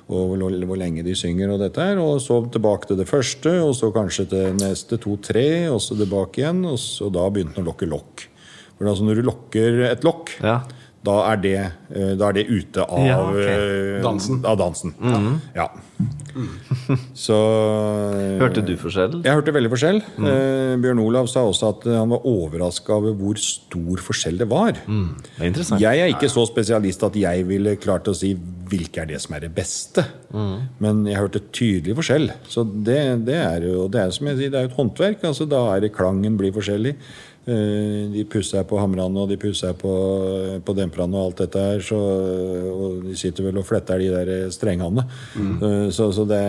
og hvor, hvor lenge de synger, og dette her. Og så tilbake til det første, og så kanskje til neste to-tre, og så tilbake igjen. Og så da begynte han å lokke lokk. For altså når du lokker et lokk, Ja. Da, er det, eh, da er det ute av Ja, ok. eh, Dansen. Av dansen. Ja. Så Hørte du forskjell? Jeg hørte veldig forskjell. Eh, Bjørn Olav sa også at han var overraska over hvor stor forskjell det var. Det er. Jeg er ikke så spesialist at jeg ville klart å si hvilke er det som er det beste. Men jeg hørte tydelig forskjell. Så det, det er jo det er som jeg sier, det er et håndverk. altså Da er det klangen blir forskjellig. Eh, De pusser på hamrene og de pusser på, på demperne og alt dette her. Så, og de sitter vel og fletter de der strengene. Mm. Så, så, det,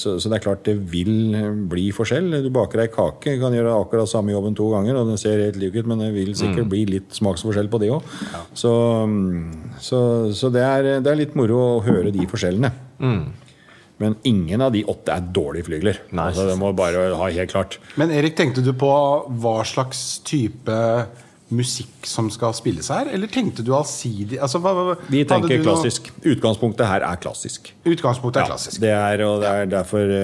så, så det er klart det vil bli forskjell. Du baker ei kake, kan gjøre akkurat samme jobben to ganger, og den ser helt lik ut, men det vil sikkert bli litt smaksforskjell på det òg. Så, mm, så, så det, er, det er litt moro å høre de forskjellene. Men ingen av de åtte er dårlige flygler. Nei. Altså, det må bare ha helt klart. Men Erik, tenkte du på hva slags type musikk som skal spilles her? Eller tenkte du allsidig altså, hva, hva, Vi tenker klassisk. noe-. Utgangspunktet her er klassisk. Utgangspunktet er Ja, klassisk. Det er, og det er derfor,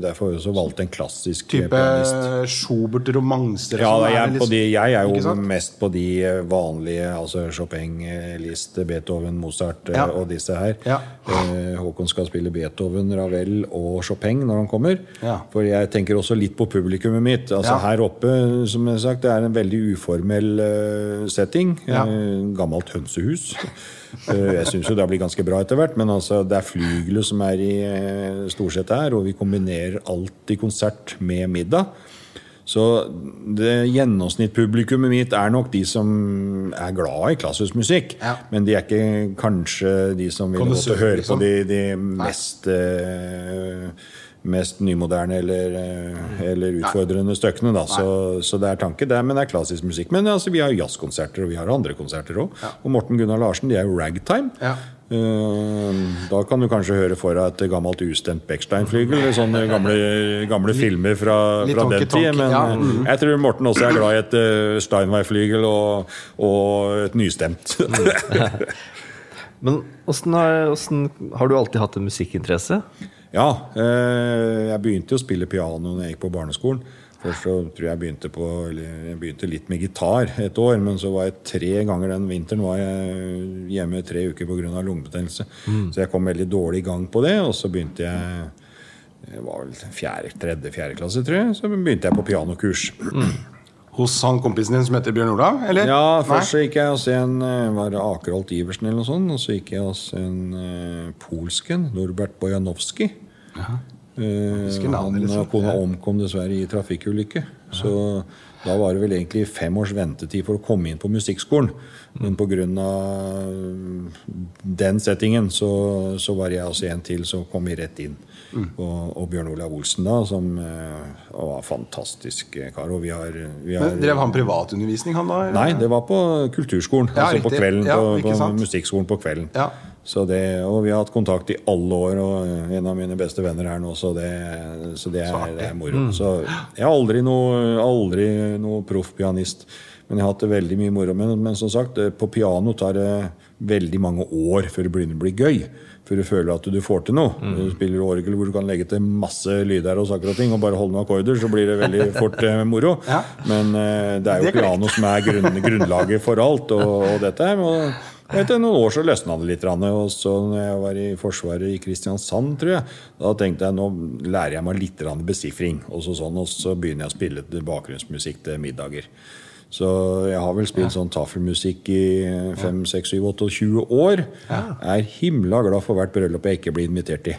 derfor vi også valgt en klassisk Type pianist. Schubert, romanser Ja, sånn, jeg er de, jeg er jo mest på de eh, vanlige, altså Chopin-list Liszt, Beethoven, Mozart eh, Ja. og disse her. Ja. Eh, Håkon skal spille Beethoven, Ravel og Chopin når han kommer. For jeg tenker også litt på publikummet mitt. Altså. Her oppe, som jeg har sagt, det er en veldig uformell eh, setting. Ja. Eh, gammelt hønsehus. Eh, Jeg syns jo det har blitt ganske bra etter hvert, men altså, det er flygelet som er i storsetet her, og vi kombinerer alltid konsert med middag. Så det gjennomsnittspublikummet mitt er nok de som er glad i klassisk musikk. Ja. Men de er ikke kanskje de som vil høre liksom. på de, de mest eh, Mest nymoderne eller, eh, eller utfordrende stykkene. Da. Så, så det er tanke, det er, men det er klassisk musikk. Men altså, vi har jazzkonserter, og vi har andre konserter òg. Og Morten Gunnar Larsen, de er jo ragtime. Ja. Eh, Da kan du kanskje høre for deg et gammelt ustemt Beckstein-flygel. Sånne gamle, gamle filmer fra, fra den tid. Men ja. eh, jeg tror Morten også er glad i et uh, Steinway-flygel og, og et nystemt. Men åssen har, har du alltid hatt en musikkinteresse? Ja, eh, jeg begynte jo å spille piano når jeg gikk på barneskolen. Først så tror jeg jeg begynte, på, eller jeg begynte litt med gitar et år, men så var jeg tre ganger den vinteren var jeg hjemme tre uker pga. lungebetennelse. Så jeg kom veldig dårlig i gang på det, og så begynte jeg det var vel fjerde, tredje, fjerde klasse, tror jeg. Så begynte jeg på pianokurs. Hos han kompisen din som heter Bjørn Olav? Eller? Ja, først så gikk jeg hos en eh, var det Akerholt Iversen eller noe sånt. Og så gikk jeg hos en uh, polsken, Norbert Bojanowski. Navnet, han og kona omkom dessverre i trafikkulykke. Så da var det vel egentlig fem års ventetid for å komme inn på musikkskolen. Men pga. den settingen så, så var jeg altså en til som kom rett inn. Mm. Og, og Bjørn Olav Olsen, da, som eh, var fantastisk kar. Og vi har, vi har Men Drev han privatundervisning, han da? eller? Nei, det var på kulturskolen. Ja, altså på kvelden. Ja, på, på musikkskolen på kvelden. Ja. Så det, og vi har hatt kontakt i alle år, og en av mine beste venner her nå, så det, så det, er, det er moro. Mm. Så jeg er aldri noe, aldri noe proff pianist. Men jeg har hatt det veldig mye moro. Men, men som sagt, eh, på piano tar det veldig mange år før det begynner å bli gøy. Før du føler at du får til noe. Mm. Du spiller orgel hvor du kan legge til masse lyder og saker og ting, og bare holde noen akkorder, så blir det veldig fort eh, moro. Ja. Men eh, det er jo Det er piano som er grunn, grunnlaget for alt. Og, og dette her. Og etter noen år så løsna det litt. Og så når jeg var i Forsvaret i Kristiansand, tror jeg, da tenkte jeg nå lærer jeg meg litt besifring. Og så, sånn, og så begynner jeg å spille bakgrunnsmusikk til middager. Så jeg har vel spilt sånn tafelmusikk i 5, 6, 7, 8, 20 år. Er himla glad for hvert bryllup jeg ikke blir invitert i.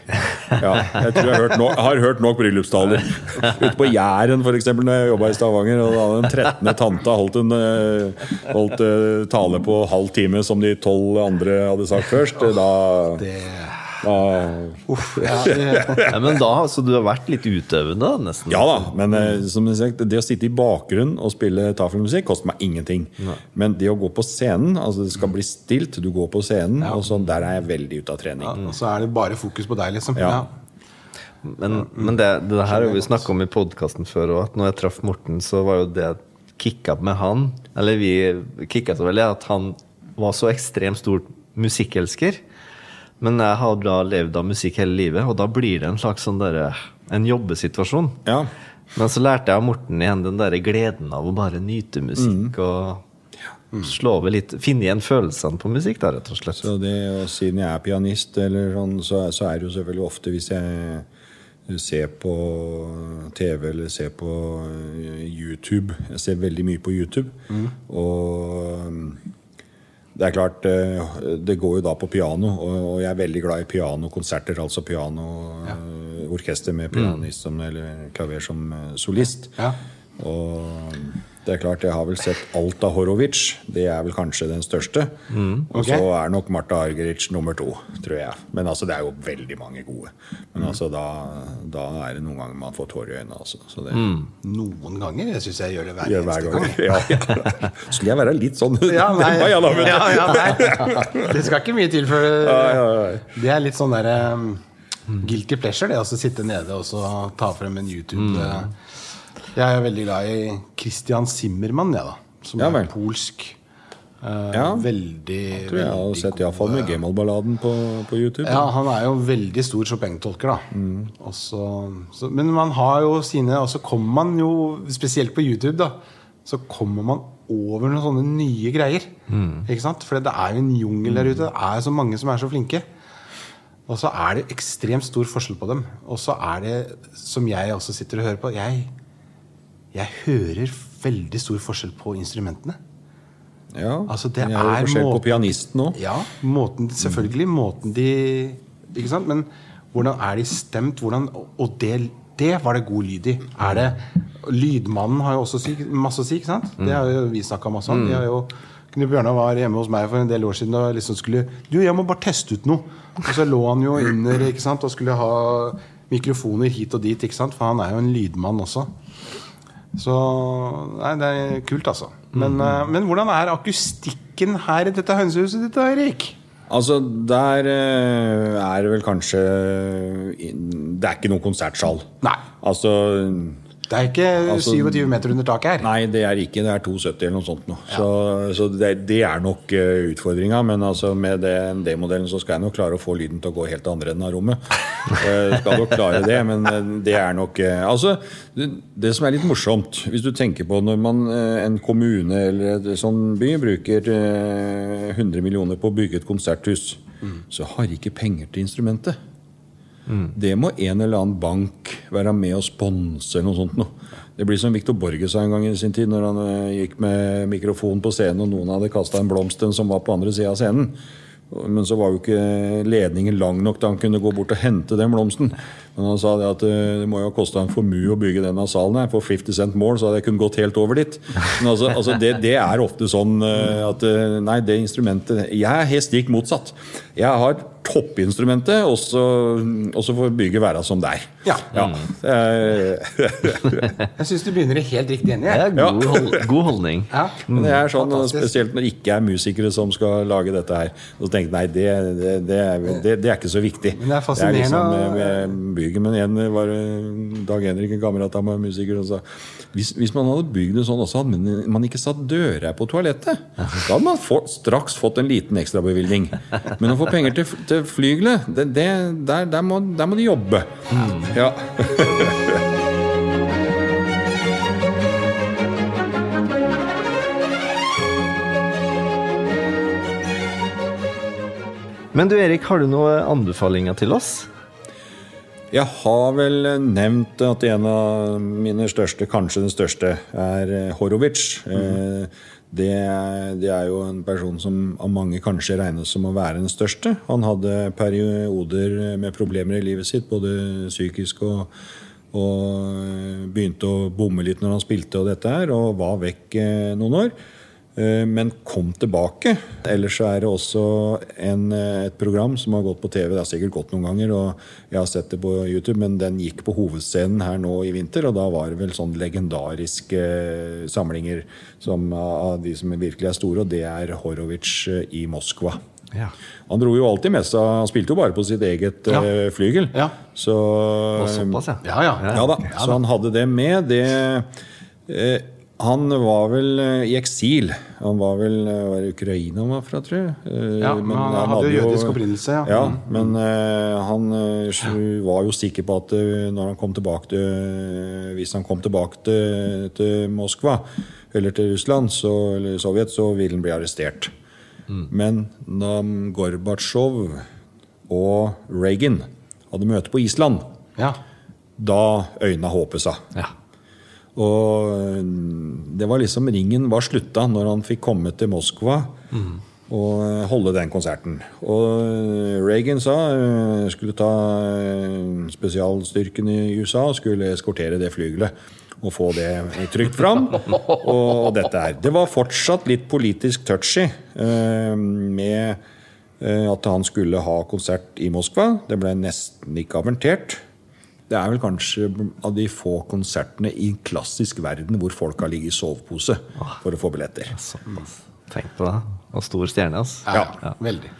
Ja, jeg tror jeg har hørt nok, har hørt nok bryllupstaler. Ute på Jæren, f.eks., når jeg jobba i Stavanger, og da hadde den 13. tanta holdt en eh, holdt, eh, tale på halv time som de tolv andre hadde sagt først. Da uff, ja, Ja, men da, Så du har vært litt utøvende, nesten? Ja da, men eh, som jeg sagt, det å sitte i bakgrunnen og spille tafelmusikk koster meg ingenting. Men det å gå på scenen, altså det skal bli stilt, du går på scenen, og sånn, der er jeg veldig ute av trening. og så er det bare fokus på deg, liksom. Ja. Men, men det, det her har vi snakka om i podkasten før òg, at når jeg traff Morten, så var jo det kicka med han Eller vi kicka så veldig at han var så ekstremt stor musikkelsker. Men jeg har da levd av musikk hele livet, og da blir det en slags sånn der, En jobbesituasjon. Ja. Men så lærte jeg av Morten igjen den der gleden av å bare nyte musikk og Slå over litt Finne igjen følelsene på musikk, da, rett og slett. Så det, og siden jeg er pianist, eller sånn, så, så er det jo selvfølgelig ofte hvis jeg ser på TV eller ser på eh, YouTube Jeg ser veldig mye på YouTube. Og mm, det er klart, eh, det går jo da på piano, og jeg er veldig glad i pianokonserter. Altså piano, ja. med pianist som, eller klaver som eh, solist. Ja. Og det er klart, jeg har vel sett alt av Horovic. Det er vel kanskje den største. Og så er nok Marta Argerich nummer to, tror jeg. Men altså, det er jo veldig mange gode. Men altså, da, da er det noen ganger man får tårer i øynene. Altså. Så det Noen ganger. Jeg syns jeg gjør det hver gjør hver gang. gang. Ja, ja. Skulle jeg være litt sånn Ja, nei. da. Ja, ja, nei. Det skal ikke mye til før Ja, ja, ja. Det er litt sånn derre um, guilty pleasure, det å sitte nede og så ta frem en YouTube. Mm. Jeg er veldig glad i Christian Zimmermann, jeg, da. Som Ja er polsk. Uh, Ja. Veldig, Jeg tror jeg har sett iallfall med eh, Gemal-balladen på, på YouTube. Ja, han er jo veldig stor Chopin-tolker, da. Mm. Og så- så, men man har jo sine Og så kommer man jo, spesielt på YouTube, da, så kommer man over noen sånne nye greier. Mm. Ikke sant? For det er jo en jungel der ute. Det er så mange som er så flinke. Og så er det ekstremt stor forskjell på dem. Og så er det, som jeg også sitter og hører på Jeg, jeg hører veldig stor forskjell på instrumentene. Ja, Altså, det jeg er jo måten, forskjell på pianisten òg. Ja, måten, selvfølgelig. Måten de Ikke sant? Men hvordan er de stemt? Hvordan, og det, det var det god lyd i. Er det Lydmannen har jo også syk, masse å si, ikke sant? Det har jo vi snakka masse om. De har jo Knut Bjørnar var hjemme hos meg for en del år siden og liksom skulle Du, jeg må bare teste ut noe. Og så lå han jo under ikke sant? og skulle ha mikrofoner hit og dit, ikke sant? for han er jo en lydmann også. Så Nei, det er kult, altså. Men, eh, men hvordan er akustikken her i dette hønsehuset ditt, Erik? Altså, der eh, er det vel kanskje Det er ikke noen konsertsal. Nei. Altså Det er ikke Altså- 27 meter under taket her. Nei, det er ikke. Det er 2,70 eller noe sånt nå. Så, så det, det er nok uh, utfordringa. Men altså, med den D-modellen så skal jeg nok klare å få lyden til å gå helt til andre enden av rommet. uh, skal nok klare det, men eh, det er nok uh, Altså, det, det som er litt morsomt, hvis du tenker på når man, en kommune eller en sånn by bruker eh, 100 millioner på å bygge et konserthus, så har ikke penger til instrumentet. Det må en eller annen bank være med og sponse eller noe sånt noe. Det blir som Victor Borge sa en gang i sin tid, når han eh, gikk med mikrofon på scenen og noen hadde kasta en blomst den som var på andre sida av scenen. Men så var jo ikke ledningen lang nok da han kunne gå bort og hente den blomsten. Men han sa det at eh, det må jo ha kosta en formue å bygge denne salen her. For 50 cent more så hadde jeg kunnet gått helt over dit. Men altså, altså det, det er ofte sånn eh, at eh, Nei, det instrumentet Jeg er helt stikk motsatt. Jeg har toppinstrumentet, og så, og så får bygget være som det er. Ja. ja. er- Jeg syns du begynner i helt riktig ende. Det er god, hold, god holdning. Ja. Men det er sånn, Fantastisk. Spesielt når det ikke er musikere som skal lage dette her. Så tenker jeg nei, det, det, det, er, det, det er ikke så viktig. Men det er fascinerende, liksom og- med, med bygget. Men en var det Dag Henrik, en kamerat av meg, musiker, sa hvis, hvis man hadde bygd det sånn, også, hadde man- ikke satt dører på toalettet. Da hadde man få, straks fått en liten ekstrabevilgning. Men å få penger til, til flygelet, der, der, må, der må de jobbe. Ja. Men du Erik, har du noen anbefalinger til oss? Jeg har vel nevnt at en av mine største, kanskje den største, er eh, Horovic. Eh, Det, det er jo en person som av mange kanskje regnes som å være den største. Han hadde perioder med problemer i livet sitt, både psykisk og, og begynte å bomme litt når han spilte og dette her, og var vekk eh, noen år. Eh, Men kom tilbake. Ellers så er det også en, eh, et program som har gått på TV. Det har sikkert gått noen ganger, og jeg har sett det på YouTube, men den gikk på hovedscenen her nå i vinter, og da var det vel sånn legendariske eh, samlinger som, av de som virkelig er store, og det er Horovic eh, i Moskva. Ja. Han dro jo alltid med seg Han spilte jo bare på sitt eget Ja. flygel. Ja. Så såpass, ja. Ja, ja. ja da, så han hadde det med. Det, eh, Han var vel eh, i eksil. Han var vel eh, var det Ukraina han var fra, tror jeg. Eh, Ja, men han hadde jo jødisk opprinnelse, ja. ja. Men eh, han var jo sikker på at når han kom tilbake til Hvis han kom tilbake til, til Moskva, eller til Russland, så, eller Sovjet, så ville han bli arrestert. Men da Gorbatsjov og Reagan hadde møte på Island, Ja. da øyna håpet seg. Ja. Og øh, det var liksom Ringen var slutta når han fikk komme til Moskva og øh, holde den konserten. Og øh, Reagan sa skulle ta spesialstyrken i USA og skulle eskortere det flygelet. Og få det trygt fram. Og dette her. Det var fortsatt litt politisk touchy med at han skulle ha konsert i Moskva. Det ble nesten ikke avertert. Det er vel kanskje av de få konsertene i klassisk verden hvor folk har ligget i sovepose for å få billetter. Tenk på det. Og stor stjerne, altså. Ja, veldig.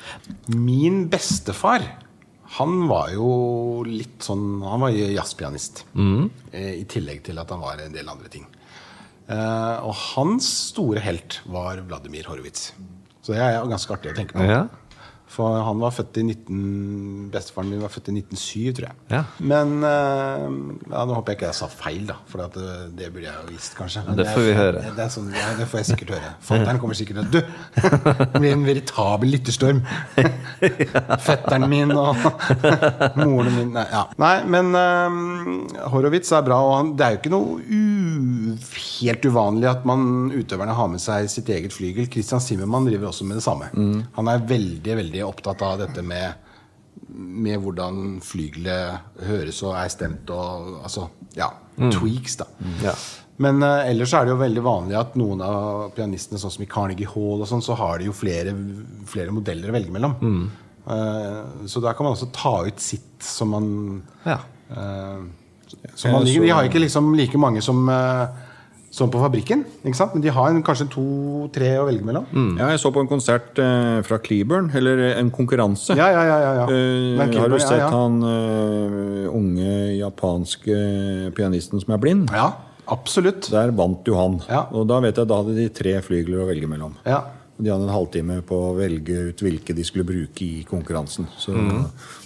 Min bestefar, han var jo litt sånn Han var jazzpianist. Mm. I tillegg til at han var en del andre ting. Eh, og hans store helt var Vladimir Horowitz. Så det er ganske artig å tenke på. Ja. For han var født i 19... Bestefaren min var født i 1907, tror jeg. Ja. Men eh, ja, Nå håper jeg ikke jeg sa feil, da. For at det, det burde jeg jo visst, kanskje. Men Det får vi er- høre. Det, er sånn, ja, det får jeg sikkert høre. Fattern kommer sikkert til å Du! Det blir en veritabel lytterstorm. Fetteren min og moren min Nei, ja. Nei men eh, Horowitz er bra, og han, det er jo ikke noe u, helt uvanlig at man utøverne har med seg sitt eget flygel. Christian Zimmermann driver også med det samme. Han er veldig, veldig opptatt av dette med med hvordan flygelet høres og er stemt og altså, ja, tweaks, da. Ja. Men uh, ellers er det jo veldig vanlig at noen av pianistene, sånn som i Carnegie Hall, og sånn, så har de jo flere, flere modeller å velge mellom. Eh, så der kan man også ta ut sitt som man Ja. uh, som man. De har ikke liksom like mange som, eh, som på fabrikken, ikke sant? men de har en, kanskje to-tre å velge mellom. Ja, jeg så på en konsert eh, fra Cleburn, eller en konkurranse. Ja, ja, ja. ja, ja. Eh, Men har du sett ja, ja. han uh, unge japanske pianisten som er blind? Ja, absolutt. Der vant jo han. Ja. Og da vet jeg, da hadde de tre flygler å velge mellom. Ja. De hadde en halvtime på å velge ut hvilke de skulle bruke i konkurransen. Så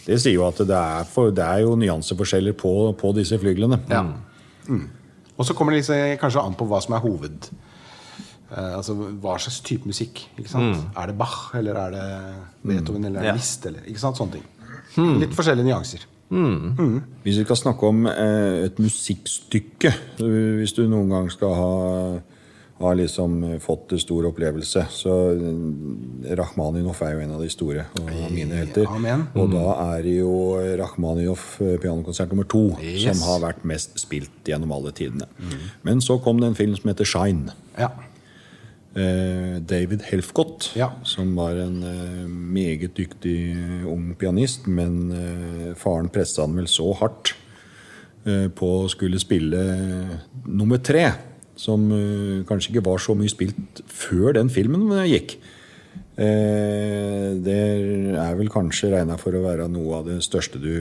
Det sier jo at det er, for, det er jo nyanseforskjeller på, på disse flyglene. Ja. Mm. Og så kommer det liksom kanskje an på hva som er hoved Uh, Altså hva slags type musikk. Ikke sant? Er det Bach, eller er det Beethoven, eller er det. Liszt? Eller, ikke sant? Sånne ting. Litt forskjellige nyanser. Hvis vi skal snakke om uh, et musikkstykke, hvis du noen gang skal ha, ha liksom fått en stor opplevelse, så Rachmaninoff er jo en av de store og mine helter. Amen. Og da er det jo Rakhmaninov eh, pianokonsert nummer to Yes. som har vært mest spilt gjennom alle tidene. Men så kom det en film som heter Shine. Ja. Eh, David Helfgott, Ja. som var en eh, meget dyktig eh, ung pianist, men eh, faren pressa han vel så hardt eh, på å skulle spille eh, nummer tre, som uh, kanskje ikke var så mye spilt før den filmen gikk. Eh, det er vel kanskje regna for å være noe av det største du,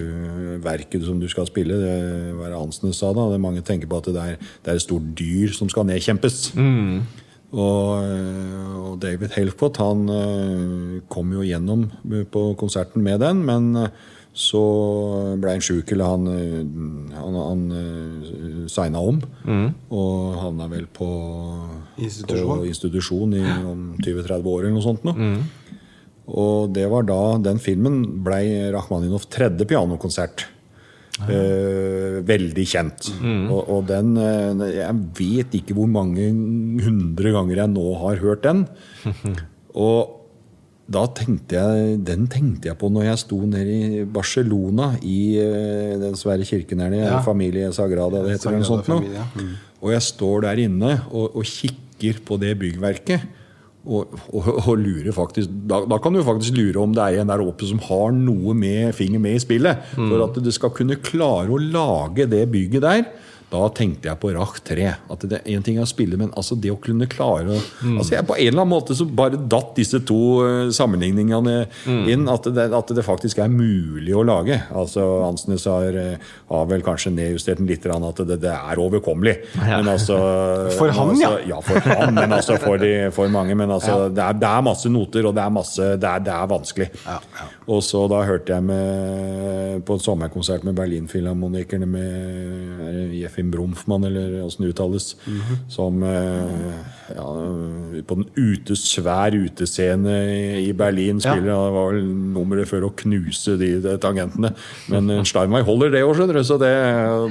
verket som du skal spille. Det var Hansen sa da. Det mange tenker på at det er, det er et stort dyr som skal nedkjempes. Og, eh, og David Helfgott han kom jo gjennom på konserten med den, men så ble han sjuk, eller han, eh, han, han eh, signa om. Og havna vel på Institusjon. på institusjon i om 20-30 år eller noe sånt. Nå. Og det var da den filmen blei Rakhmaninov tredje pianokonsert. Eh, veldig kjent. Og, og den eh, Jeg vet ikke hvor mange hundre ganger jeg nå har hørt den. Og da tenkte jeg, den tenkte jeg på når jeg sto nede i Barcelona, i eh, den svære kirken her nede, Ja. Familie Sagrada, det heter noe sånt nå. Mm. Og jeg står der inne og, og kikker på det byggverket. Og, og, og lurer faktisk da, da kan du faktisk lure om det er en der oppe som har noe med finger med i spillet. For at du skal kunne klare å lage det bygget der Da tenkte jeg på Rach 3. At det er en ting er å spille, men altså det å kunne klare å altså jeg, På en eller annen måte så bare datt disse to sammenligningene sammenligningene inn. At det, at det faktisk er mulig å lage. Altså Ansnes har, eh, har vel kanskje nedjustert den litt, at det, det er overkommelig. Men altså For han, altså, ja. ja, for han, men altså for, de, for mange. Men altså, det, er, det er masse noter, og det er, masse, det er, er vanskelig. Og så da hørte jeg med, på en sommerkonsert med Berlinfilharmonikerne med er Jeffin Brumfmann, eller åssen det uttales, som eh, ja, på den ute, svær utescene i- Berlin spiller. ja. Det var vel nummeret før å knuse de, de tangentene. Men eh, Steinway holder det òg, skjønner du. Så det,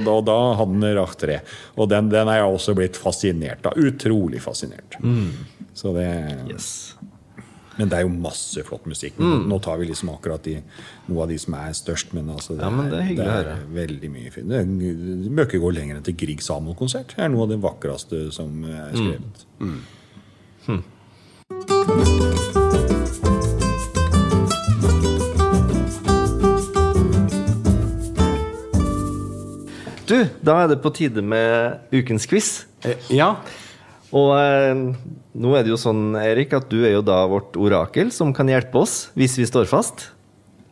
da, da han Rach 3. Og den, den er jeg også blitt fascinert av. Utrolig fascinert. Så det Yes. Men det er jo masse flott musikk. Nå tar vi liksom akkurat de, noe av de som er størst. Men, altså, det, Ja, men det er hyggelig å høre. veldig mye fint. Det det bør ikke gå lenger enn til Grieg Samuel-konsert. Det er noe av det vakreste som er skrevet. Du, da er det på tide med ukens quiz. Eh, Ja. Og eh, nå er det jo sånn, Erik, at du er jo da vårt orakel som kan hjelpe oss hvis vi står fast.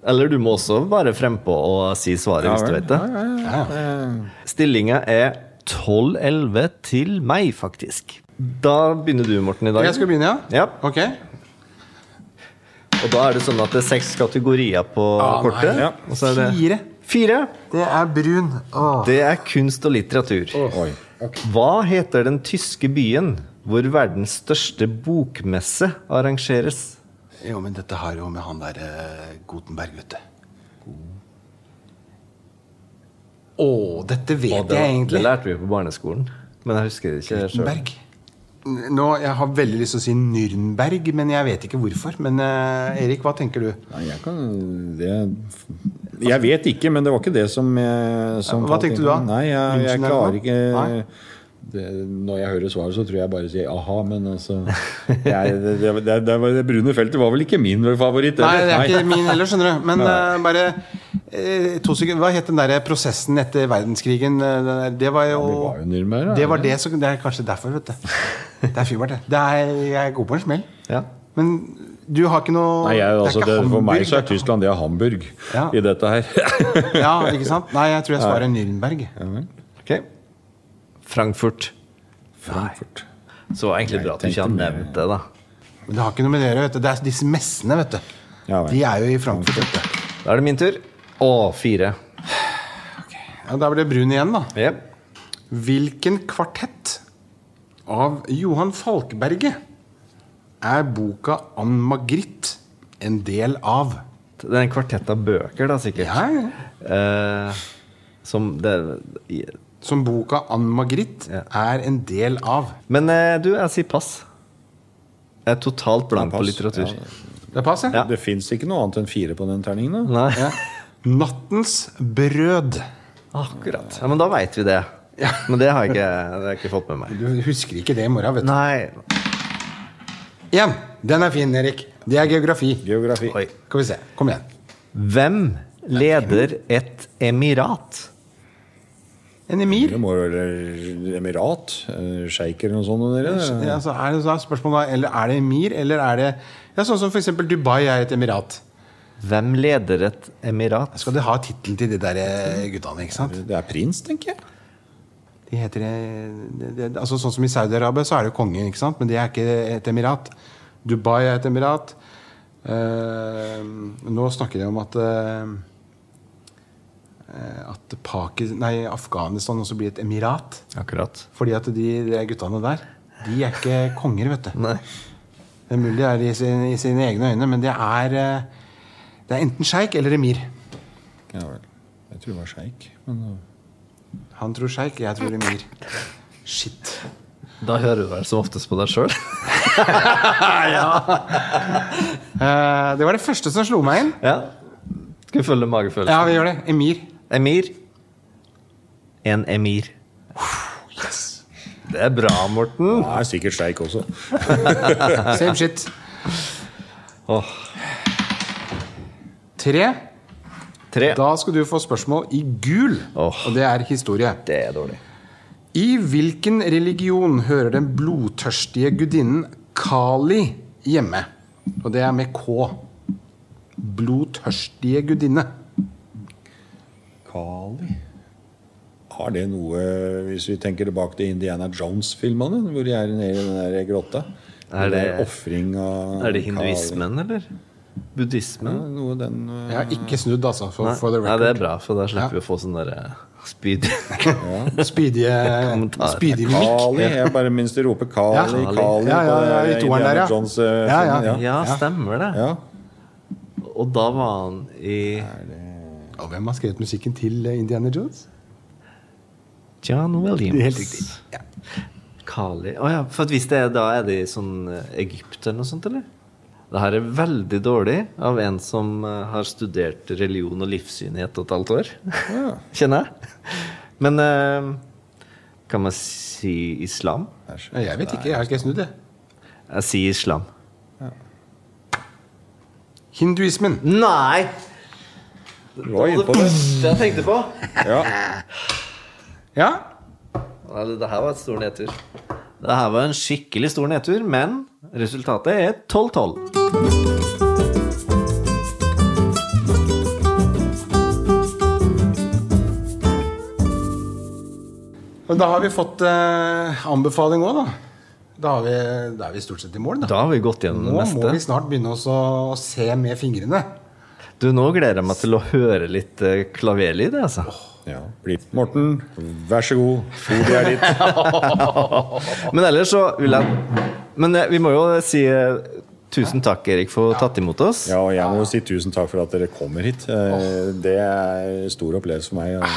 Eller du må også være frempå og si svaret hvis du vet det. Stillinga er 12-11 til meg, faktisk. Da begynner du, Morten, i dag. Jeg skal begynne, ja? Ja. Ok. Og da er det sånn at det er seks kategorier på kortet. nei. Ja. Og så er det Fire. Fire. Det er brun. Åh. Det er kunst og litteratur. Oi. Hva heter den tyske byen hvor verdens største bokmesse arrangeres? Jo, men dette har jo med han der eh, Gutenberg, vet du. Å, dette vet Og det, jeg egentlig. det lærte vi på barneskolen, men jeg husker det ikke. Gutenberg. Nå, Jeg har veldig lyst til å si Nürnberg, men jeg vet ikke hvorfor. Men eh, Erik, hva tenker du? Nei, jeg kan det, Jeg vet ikke, men det var ikke det som, jeg, som Hva tenkte du da? Nei, jeg, jeg klarer ikke Nei? det, Når jeg hører svaret, så tror jeg bare sier aha, men altså jeg, det, det, det, brune feltet var vel ikke min favoritt? Nei, det er ikke min heller, skjønner du. Men uh, bare uh, to sekunder. Hva het den der prosessen etter verdenskrigen? Eh, Det var jo Det var jo Nürnberg. Det var det som Det er kanskje derfor, vet du. Det er fyrbart, det. det er, jeg er god på en smell. Ja. Men du har ikke noe Nei, jeg, det er altså, ikke det, For meg så er Tyskland det er Hamburg Ja. i dette her. Ja, ikke sant? Nei, jeg tror jeg svarer Nürnberg. Ok. Frankfurt. Frankfurt. Så egentlig bra at du ikke har nevnt det, da. Men det har ikke noe med det å gjøre. vet du. Det er disse messene, vet du. Ja. De er jo i Frankfurt. Vet du. Da er det min tur. Å, fire. Ja, da blir det brun igjen, da. Yep. Hvilken kvartett av Johan Falkberget er boka Ann Margrit en del av? Det er en kvartett av bøker, da, sikkert. Ja, ja. Eh, som det Som boka Ann Margrit Ja. er en del av. Men eh, du, jeg sier pass. Jeg er totalt blank på litteratur. Ja. Det pass, Ja. Det fins ikke noe annet enn fire på den terningen. da. Nei. Ja. Nattens brød. Akkurat. Ja, men da veit vi det. Men det har jeg ikke, det har jeg ikke fått med meg. Du husker ikke det i morgen, vet du. Nei. Igjen. Den er fin, Erik. Det er geografi. Geografi. Oi. Skal vi se. Kom igjen. Hvem leder et emirat? En emir. Det må jo være Emirat? eh, Sjeik eller noe sånt? Dere. Ja, så er det så er spørsmålet da, eller er det emir, eller er det ja, Sånn som eksempel Dubai er et emirat. Hvem leder et emirat? Skal de ha tittelen til de der eh, guttene, ikke sant? Det er prins, tenker jeg. De heter eh, det, det, altså Sånn som i Saudi-Arabia så er det jo kongen, ikke sant? men det er ikke et emirat. Dubai er et emirat. Eh, nå snakker de om at eh, at Pakistan, nei, Afghanistan også blir et emirat. Akkurat. Fordi at de, de guttene der, de er ikke konger, vet du. Nei. Det er mulig det er i, sin, i sine egne øyne, men det er, eh, det er enten sjeik eller emir. Ja vel. Jeg tror det var sjeik. Men Han tror sjeik, jeg tror emir. Shit. Da hører du vel som oftest på deg sjøl? ja. det var det første som slo meg inn. Ja. Skal vi følge magefølelsen? Ja, vi gjør det. Emir. Emir. En emir. Det er bra, Morten. det er sikkert sjeik også. Same shit. Oh. Tre. Tre. Da skal du få spørsmål i gul. oh, Og det er historie. Det er dårlig. I hvilken religion hører den blodtørstige gudinnen Kali hjemme? Og det er med K. Blodtørstige gudinne. Kali Har det noe Hvis vi tenker tilbake til Indiana Jones-filmene, hvor de er nede i den der grotta? Er det- Offring av Er det Kali. hinduismen, eller? Buddhismen? Ja, noe den uh, Jeg har ikke snudd, altså. For, Nei, for the Nei, det er bra, for da slipper Ja. vi å få sånn derre speedy Spydige, Speedy spydige mimikk. Kali. Jeg bare minst de roper Kali, Ja. Kali, Ja, ja, ja, i det toeren der, ja. Jones, uh, Ja, ja. ja. Ja, stemmer det. Ja. Og da var han i Og hvem har skrevet musikken til eh, Indiana Jones? John Williams. Helt riktig. Ja. Kali Å ja, for at hvis det er da er det i sånn eh, Egypt eller noe sånt, eller? Det her er veldig dårlig av en som eh, har studert religion og livssyn i ett og et halvt år. Kjenner jeg. Men eh, kan man si islam? Ja, Jeg vet ikke, jeg har ikke snudd det. Jeg sier islam. Hinduismen. Nei! Du var det. Det jeg tenkte på. Ja. Ja. Det her var et stor nedtur. Det her var en skikkelig stor nedtur, men resultatet er 12-12. Da har vi fått eh, anbefaling òg, da. Da, har vi, da er vi stort sett i mål. Da. Da har vi gått gjennom det meste. Nå må vi snart begynne å se med fingrene. Du, Nå gleder jeg meg til å høre litt eh, klaverlyd. Altså. ja. Morten, vær så god. Foliet er ditt. Men ellers så vil jeg Men eh, vi må jo si eh, tusen takk, Erik, for å ha tatt imot oss. Ja, og jeg må si tusen takk for at dere kommer hit. Eh, Det er stor opplevelse for meg å,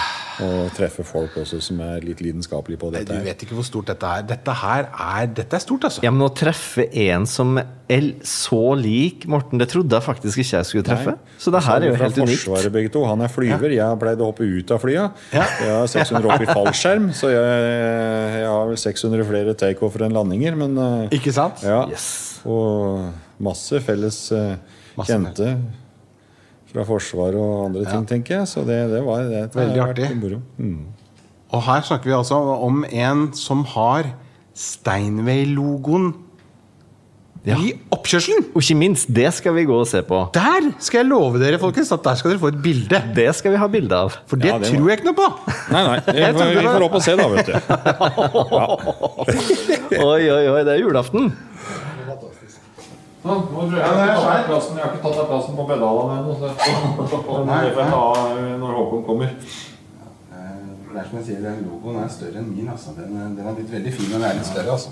å treffe folk også som er litt lidenskapelige på Nei, dette. Du vet ikke hvor stort dette er. Dette her er, dette er stort, altså. Ja, men Å treffe en som er så lik Morten, det trodde jeg faktisk ikke jeg skulle treffe. Så det her er jo helt unikt. Forsvaret begge to. Han er flyver. Jeg har pleid å hoppe ut av flya. Ja. Jeg har 600 opp i fallskjerm, så jeg, jeg har vel 600 flere takeoffer enn landinger. Men eh, Ikke sant? ja. Yes. Og masse felles eh, Masse kjente fra Forsvaret og andre ting, tenker jeg. Så det, det var det, det Veldig artig. Mm. Og her snakker vi altså om en som har Steinway-logoen Ja. i oppkjørselen. Og ikke minst, det skal vi gå og se på. Der skal jeg love dere, folkens, at der skal dere få et bilde. Det skal vi ha bilde av. For det, Ja, det tror jeg ikke noe på. Nei, nei. Vi Jeg får, vi får opp og se, da, vet du. Oi, oi, oi, det er julaften. Nå tror jeg jeg har plassen. Jeg har ikke tatt av plassen på pedalene ennå. så- det får jeg ta når Håkon kommer. Det er som jeg sier, logoen er større enn min. Altså. Den, den er blitt veldig fin, men den er litt større. Altså.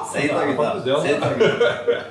Å spille på! media.